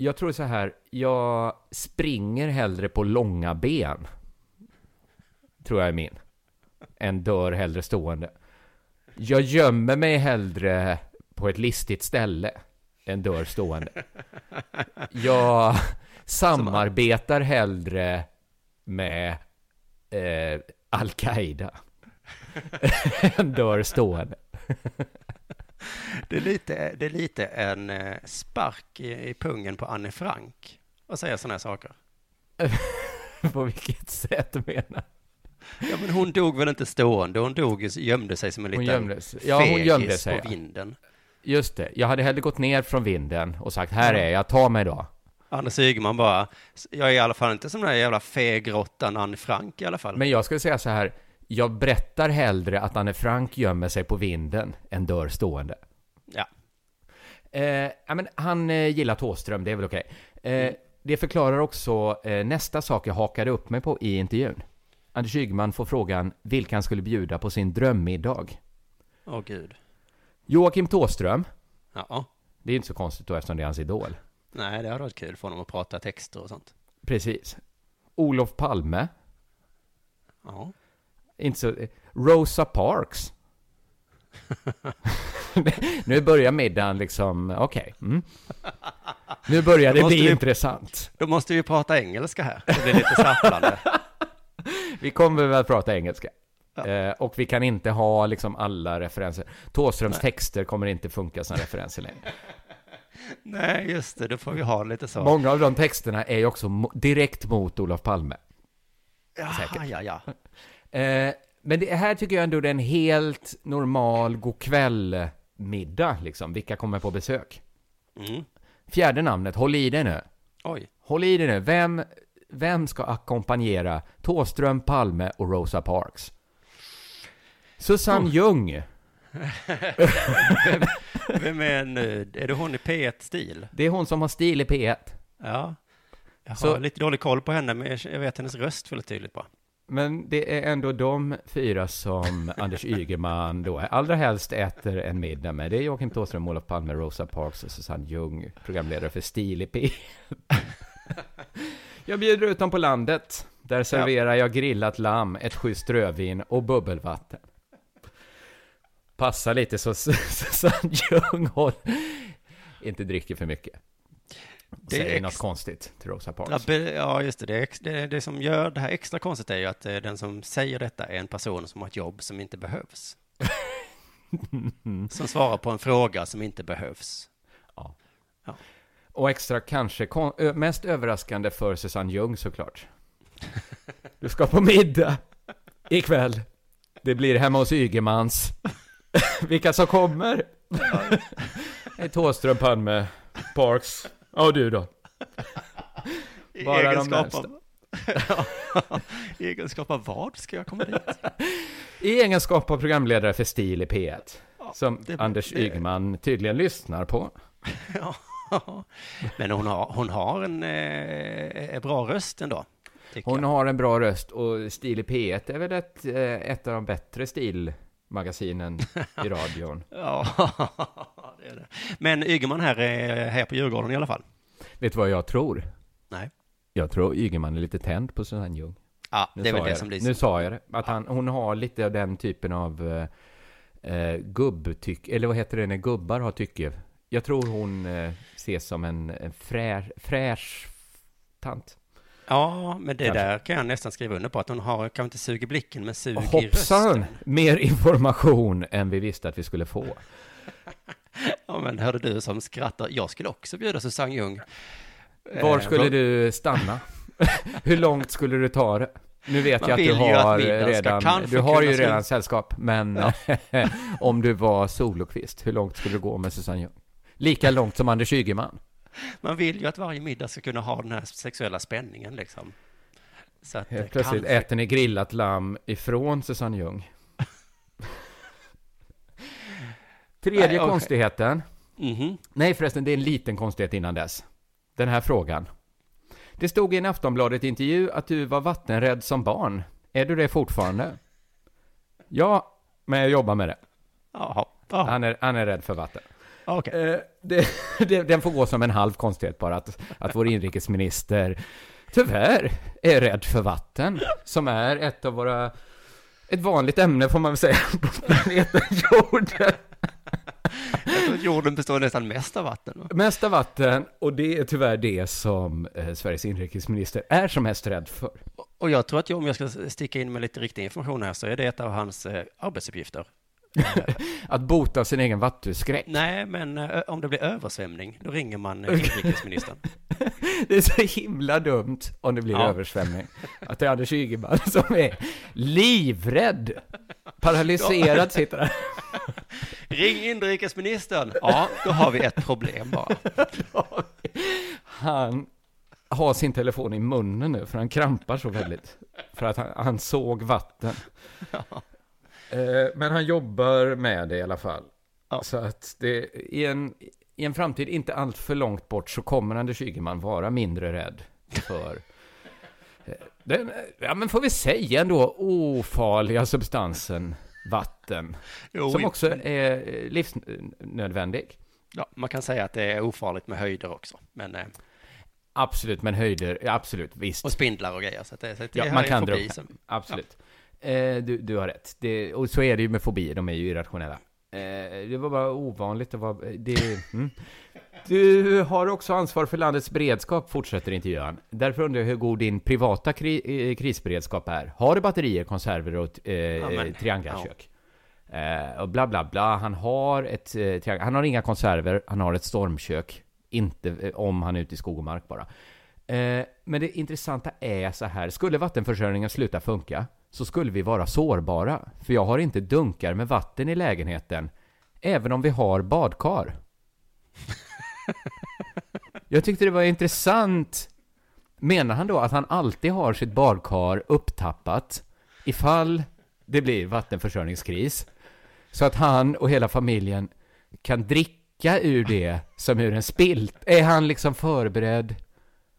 [SPEAKER 3] Jag tror så här, jag springer hellre på långa ben. Tror jag är min. Än dör hellre stående. Jag gömmer mig hellre på ett listigt ställe. Än dör stående. Jag samarbetar hellre med eh, Al-Qaida. än dör stående.
[SPEAKER 2] Det är lite, det är lite en eh, spark i, i pungen på Anne Frank att säga sådana här saker.
[SPEAKER 3] på vilket sätt menar
[SPEAKER 2] Ja, men hon dog väl inte stående, hon dog, gömde sig som en
[SPEAKER 3] Hon
[SPEAKER 2] liten
[SPEAKER 3] gömde sig. Ja, hon gömde sig.
[SPEAKER 2] på vinden.
[SPEAKER 3] Just det. Jag hade hellre gått ner från vinden och sagt här är jag, ta mig då.
[SPEAKER 2] Anders Ygeman bara, jag är i alla fall inte som den där jävla fegråttan Anne Frank i alla fall.
[SPEAKER 3] Men jag skulle säga så här, jag berättar hellre att Anne Frank gömmer sig på vinden än dör stående.
[SPEAKER 2] Ja.
[SPEAKER 3] Eh, men han eh, gillar Thåström, det är väl okej. Eh, det förklarar också eh, nästa sak jag hakade upp mig på i intervjun. Anders Ygeman får frågan vilka han skulle bjuda på sin drömmiddag.
[SPEAKER 2] Åh gud.
[SPEAKER 3] Joakim Thåström.
[SPEAKER 2] Ja.
[SPEAKER 3] Det är inte så konstigt då eftersom det är hans idol.
[SPEAKER 2] Nej, det hade varit kul för honom att prata texter och sånt.
[SPEAKER 3] Precis. Olof Palme.
[SPEAKER 2] Ja.
[SPEAKER 3] Inte så... Rosa Parks. nu börjar middagen liksom, okej. Mm. Nu börjar det bli
[SPEAKER 2] vi-
[SPEAKER 3] intressant.
[SPEAKER 2] Då måste vi prata engelska här. Det blir lite stapplande.
[SPEAKER 3] Vi kommer väl att prata engelska. Eh, och vi kan inte ha liksom alla referenser. Thåströms
[SPEAKER 2] Nej.
[SPEAKER 3] texter kommer inte funka som referenser längre.
[SPEAKER 2] Nej, just det, då får vi ha lite så.
[SPEAKER 3] Många av de texterna är ju också direkt mot Olof Palme.
[SPEAKER 2] Jaha, ja, ja.
[SPEAKER 3] Eh, men det här tycker jag ändå är en helt normal godkväll-middag, liksom. Vilka kommer på besök?
[SPEAKER 2] Mm.
[SPEAKER 3] Fjärde namnet, håll i dig nu.
[SPEAKER 2] Oj.
[SPEAKER 3] Håll i dig nu. Vem, vem ska ackompanjera Thåström, Palme och Rosa Parks? Susanne
[SPEAKER 2] Oh.
[SPEAKER 3] Ljung.
[SPEAKER 2] vem, vem är nu? Är det hon i P1-stil?
[SPEAKER 3] Det är hon som har stil i P1.
[SPEAKER 2] Ja. Jag har
[SPEAKER 3] Så-
[SPEAKER 2] lite dålig koll på henne, men jag vet hennes röst väldigt tydligt bara.
[SPEAKER 3] Men det är ändå de fyra som Anders Ygeman då allra helst äter en middag med. Det är Joakim Thåström, Olof Palme, Rosa Parks och Susanne Ljung, programledare för Stil i P. Jag bjuder ut dem på landet. Där serverar jag grillat lamm, ett schysst rödvin och bubbelvatten. Passa lite så Susanne Ljung inte dricker för mycket.
[SPEAKER 2] Det är
[SPEAKER 3] Säger något konstigt till Rosa Parks.
[SPEAKER 2] Ja, ja, just det. Det, det. Det som gör det här extra konstigt är ju att eh, den som säger detta är en person som har ett jobb som inte behövs. som svarar på en fråga som inte behövs.
[SPEAKER 3] Och extra kanske kon- mest överraskande för Susanne Ljung såklart. Du ska på middag ikväll. Det blir hemma hos Ygemans. Vilka som kommer? Det är Thåström, Palme, Parks. Ja, och du då? Bara de
[SPEAKER 2] egenskap
[SPEAKER 3] närmsta.
[SPEAKER 2] av... I egenskap av vad ska jag komma dit?
[SPEAKER 3] I egenskap av programledare för Stil i P1. Som
[SPEAKER 2] det-
[SPEAKER 3] Anders
[SPEAKER 2] det-
[SPEAKER 3] Ygeman tydligen lyssnar på.
[SPEAKER 2] Ja. Men hon har, hon har en eh, bra röst ändå.
[SPEAKER 3] Hon
[SPEAKER 2] jag.
[SPEAKER 3] har en bra röst och Stil i P1 är väl ett, eh, ett av de bättre stilmagasinen i radion.
[SPEAKER 2] Ja, det är det. Men Ygeman här är här på Djurgården i alla fall.
[SPEAKER 3] Vet du vad jag tror?
[SPEAKER 2] Nej.
[SPEAKER 3] Jag tror Ygeman är lite tänd på Susanne Ljung.
[SPEAKER 2] Ja,
[SPEAKER 3] Nu
[SPEAKER 2] det är väl det som blir
[SPEAKER 3] Nu sa jag det. Att han, hon har lite av den typen av eh, eh, gubbtycke, eller vad heter det när gubbar har tycke? Jag tror hon eh, ses som en, en frär, fräsch tant.
[SPEAKER 2] Ja, men det
[SPEAKER 3] Kanske.
[SPEAKER 2] där kan jag nästan skriva under på. Att hon har, kanske inte sug i blicken, men sug i
[SPEAKER 3] Hoppsan!
[SPEAKER 2] rösten.
[SPEAKER 3] Mer information än vi visste att vi skulle få.
[SPEAKER 2] Ja, men hörde du som skrattar. Jag skulle också bjuda Susanne Ljung.
[SPEAKER 3] Var
[SPEAKER 2] Eh,
[SPEAKER 3] skulle
[SPEAKER 2] vad-
[SPEAKER 3] du stanna? Hur långt skulle du ta det? Nu vet
[SPEAKER 2] Man
[SPEAKER 3] jag att du
[SPEAKER 2] att
[SPEAKER 3] har
[SPEAKER 2] ska
[SPEAKER 3] redan, du har ju redan sällskap, men om du var solokvist, hur långt skulle du gå med Susanne Ljung? Lika långt som Anders Ygeman.
[SPEAKER 2] Man vill ju att varje middag ska kunna ha den här sexuella spänningen liksom. Så att
[SPEAKER 3] Helt
[SPEAKER 2] det
[SPEAKER 3] plötsligt
[SPEAKER 2] kanske-
[SPEAKER 3] äter ni grillat lamm ifrån Susanne Ljung. Tredje
[SPEAKER 2] Nej, okej.
[SPEAKER 3] konstigheten.
[SPEAKER 2] Mhm.
[SPEAKER 3] Nej förresten, det är en liten konstighet innan dess. Den här frågan. Det stod i en Aftonbladet-intervju att du var vattenrädd som barn. Är du det fortfarande? Ja, men jag jobbar med det.
[SPEAKER 2] Jaha. Ja.
[SPEAKER 3] Han, är, han är rädd för vatten.
[SPEAKER 2] Okej.
[SPEAKER 3] Eh, det, det, den får gå som en halv konstighet bara, att, att vår inrikesminister tyvärr är rädd för vatten, som är ett av våra, ett vanligt ämne får man väl säga, på planeten jorden.
[SPEAKER 2] Jorden består nästan mest av vatten. va?
[SPEAKER 3] Mest av vatten, och det är tyvärr det som eh, Sveriges inrikesminister är som mest rädd för.
[SPEAKER 2] Och jag tror att jag, om jag ska sticka in med lite riktig information här så är det ett av hans eh, arbetsuppgifter.
[SPEAKER 3] Att bota sin egen vattuskräck.
[SPEAKER 2] Nej, men eh, om det blir översvämning, då ringer man eh, inrikesministern.
[SPEAKER 3] Det är så himla dumt om det blir
[SPEAKER 2] Ja.
[SPEAKER 3] översvämning. Att det är Anders Ygeman som är livrädd. Paralyserad sitter han.
[SPEAKER 2] Ring inrikesministern. Ja, då har vi ett problem bara.
[SPEAKER 3] Han har sin telefon i munnen nu, för han krampar så väldigt. För att han, han såg vatten. Eh, Men han jobbar med det i alla fall. Så att det, i, en, i en framtid inte allt för långt bort så kommer Anders Ygeman vara mindre rädd för eh, den, eh, ja men får vi säga ändå, ofarliga substansen vatten.
[SPEAKER 2] Jo,
[SPEAKER 3] som också är eh, livsnödvändig.
[SPEAKER 2] Ja, man kan säga att det är ofarligt med höjder också. Men, eh,
[SPEAKER 3] Absolut, men höjder, ja, absolut, visst.
[SPEAKER 2] och spindlar och grejer. Så det, så det
[SPEAKER 3] Ja, man kan dra Absolut. Eh, du, du har rätt. Det, och så är det ju med fobier, de är ju irrationella. Eh, det var bara ovanligt att vara... Det, mm. Du har också ansvar för landets beredskap, fortsätter intervjuaren. Därför undrar jag hur god din privata kri, eh, krisberedskap är. Har du batterier, konserver och eh,
[SPEAKER 2] men,
[SPEAKER 3] triangelkök? Eh, och bla bla bla. Han har ett eh, Han har inga konserver, han har ett stormkök. Inte eh, om han är ute i skog och mark bara. Eh, men det intressanta är så här, skulle vattenförsörjningen sluta funka så skulle vi vara sårbara. För jag har inte dunkar med vatten i lägenheten, även om vi har badkar. Jag tyckte det var intressant. Menar han då att han alltid har sitt badkar upptappat ifall det blir vattenförsörjningskris? Så att han och hela familjen kan dricka ur det som ur en spilt? Är han liksom förberedd?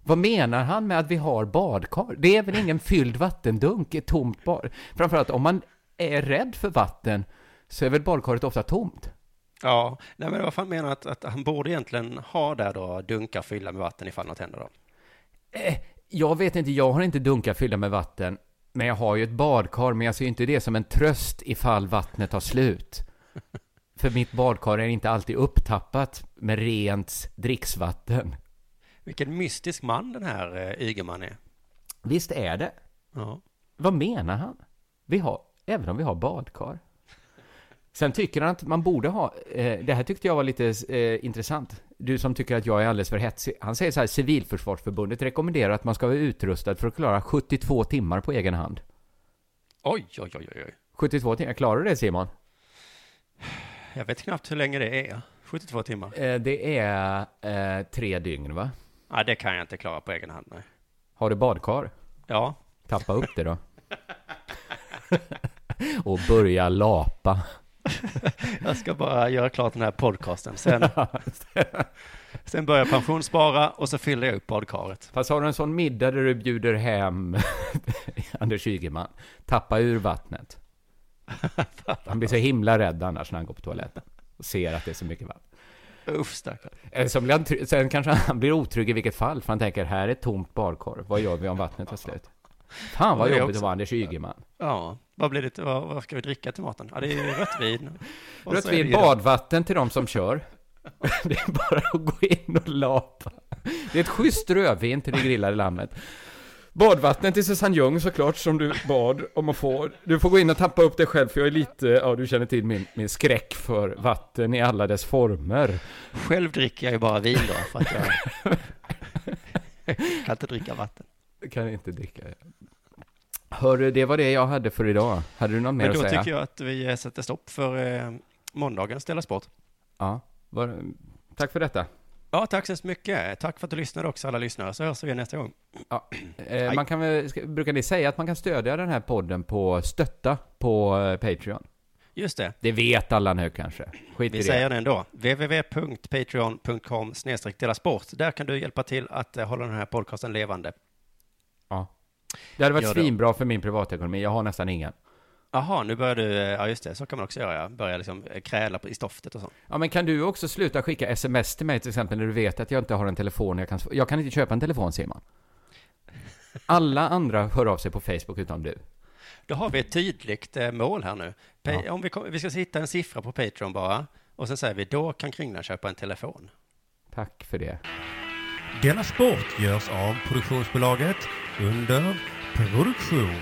[SPEAKER 3] Vad menar han med att vi har badkar? Det är väl ingen fylld vattendunk, ett tomt bad? Framförallt om man är rädd för vatten så är väl badkaret ofta tomt?
[SPEAKER 2] Ja, nej men vad fan menar att, att han borde egentligen ha där då dunkar fyllda med vatten ifall något händer då?
[SPEAKER 3] Eh, jag vet inte, jag har inte dunkar fyllda med vatten. Men jag har ju ett badkar, men jag ser ju inte det som en tröst ifall vattnet tar slut. För mitt badkar är inte alltid upptappat med rent dricksvatten.
[SPEAKER 2] Vilken mystisk man den här eh, Ygeman är.
[SPEAKER 3] Visst är det?
[SPEAKER 2] Ja.
[SPEAKER 3] Vad menar han? Vi har, även om vi har badkar. Sen tycker han att man borde ha, eh, det här tyckte jag var lite eh, intressant. Du som tycker att jag är alldeles för hetsig. Han säger så här, Civilförsvarsförbundet rekommenderar att man ska vara utrustad för att klara 72 timmar på egen hand.
[SPEAKER 2] Oj, oj, oj, oj, oj.
[SPEAKER 3] 72 timmar, klarar du det Simon?
[SPEAKER 2] Jag vet knappt hur länge det är. 72 timmar.
[SPEAKER 3] Eh, det är eh, tre dygn va?
[SPEAKER 2] Nej, det kan jag inte klara på egen hand. Nej.
[SPEAKER 3] Har du badkar?
[SPEAKER 2] Ja.
[SPEAKER 3] Tappa upp det då. Och börja lapa.
[SPEAKER 2] Jag ska bara göra klart den här podcasten. Sen, sen börjar pensionsspara och så fyller jag upp badkaret.
[SPEAKER 3] Fast har du en sån middag där du bjuder hem Anders Ygeman, tappa ur vattnet. Han blir så himla rädd annars när han går på toaletten och ser att det är så mycket vatten.
[SPEAKER 2] Uff, stackarn.
[SPEAKER 3] Eller så blir han, try- sen kanske han blir otrygg i vilket fall, för han tänker här är ett tomt badkar, vad gör vi om vattnet tar slut? Fan vad jobbigt att vara Anders Ygeman.
[SPEAKER 2] Ja, vad blir det? Vad, vad ska vi dricka till maten? Ja, det är rött vin.
[SPEAKER 3] Rött vin, badvatten till de som kör. Det är bara att gå in och lapa. Det är ett schysst rödvin till det grillade lammet. Badvatten till Susanne Ljung såklart, som du bad om att få. Du får gå in och tappa upp det själv, för jag är lite, ja du känner till min, min skräck för vatten i alla dess former.
[SPEAKER 2] Själv dricker jag ju bara vin då, för att jag kan inte dricka vatten.
[SPEAKER 3] Kan inte dricka. Hörru, det var det jag hade för idag. Hade du något mer
[SPEAKER 2] Men
[SPEAKER 3] att
[SPEAKER 2] då
[SPEAKER 3] säga?
[SPEAKER 2] tycker jag att vi sätter stopp för eh, måndagens Dela Sport.
[SPEAKER 3] Ja, var, tack för detta.
[SPEAKER 2] Ja, tack så mycket. Tack för att du lyssnade också, alla lyssnare, så hörs vi nästa gång.
[SPEAKER 3] Ja, eh, man kan väl, brukar ni säga att man kan stödja den här podden på stötta på eh, Patreon?
[SPEAKER 2] Just det.
[SPEAKER 3] Det vet alla nu kanske. Skit i
[SPEAKER 2] Vi
[SPEAKER 3] det.
[SPEAKER 2] säger det ändå. www.patreon.com delasport. Där kan du hjälpa till att eh, hålla den här podcasten levande.
[SPEAKER 3] Ja. Det hade varit svinbra för min privatekonomi. Jag har nästan ingen.
[SPEAKER 2] Jaha, nu börjar du, eh, ja just det, så kan man också göra, ja. börja liksom eh, kräla på- i stoftet och så.
[SPEAKER 3] Ja, men kan du också sluta skicka sms till mig till exempel när du vet att jag inte har en telefon jag kan... Jag kan inte köpa en telefon, Simon. Alla andra hör av sig på Facebook utom du.
[SPEAKER 2] Då har vi ett tydligt eh, mål här nu.
[SPEAKER 3] Ja.
[SPEAKER 2] Om vi, kom, vi ska hitta en siffra på Patreon bara, och sen säger vi, då kan Kringlan köpa en telefon.
[SPEAKER 3] Tack för det.
[SPEAKER 15] Denna sport görs av produktionsbolaget under produktion.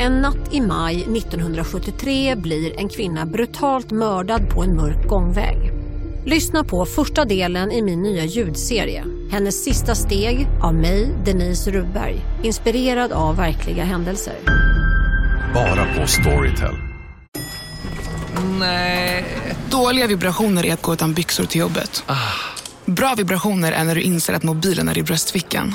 [SPEAKER 16] En natt i maj 1973 blir en kvinna brutalt mördad på en mörk gångväg. Lyssna på första delen i min nya ljudserie. Hennes sista steg av mig, Denise Rubberg. Inspirerad av verkliga händelser.
[SPEAKER 17] Bara på Storytel.
[SPEAKER 18] Nej. Dåliga vibrationer är att gå utan byxor till jobbet. Bra vibrationer är när du inser att mobilen är i bröstfickan.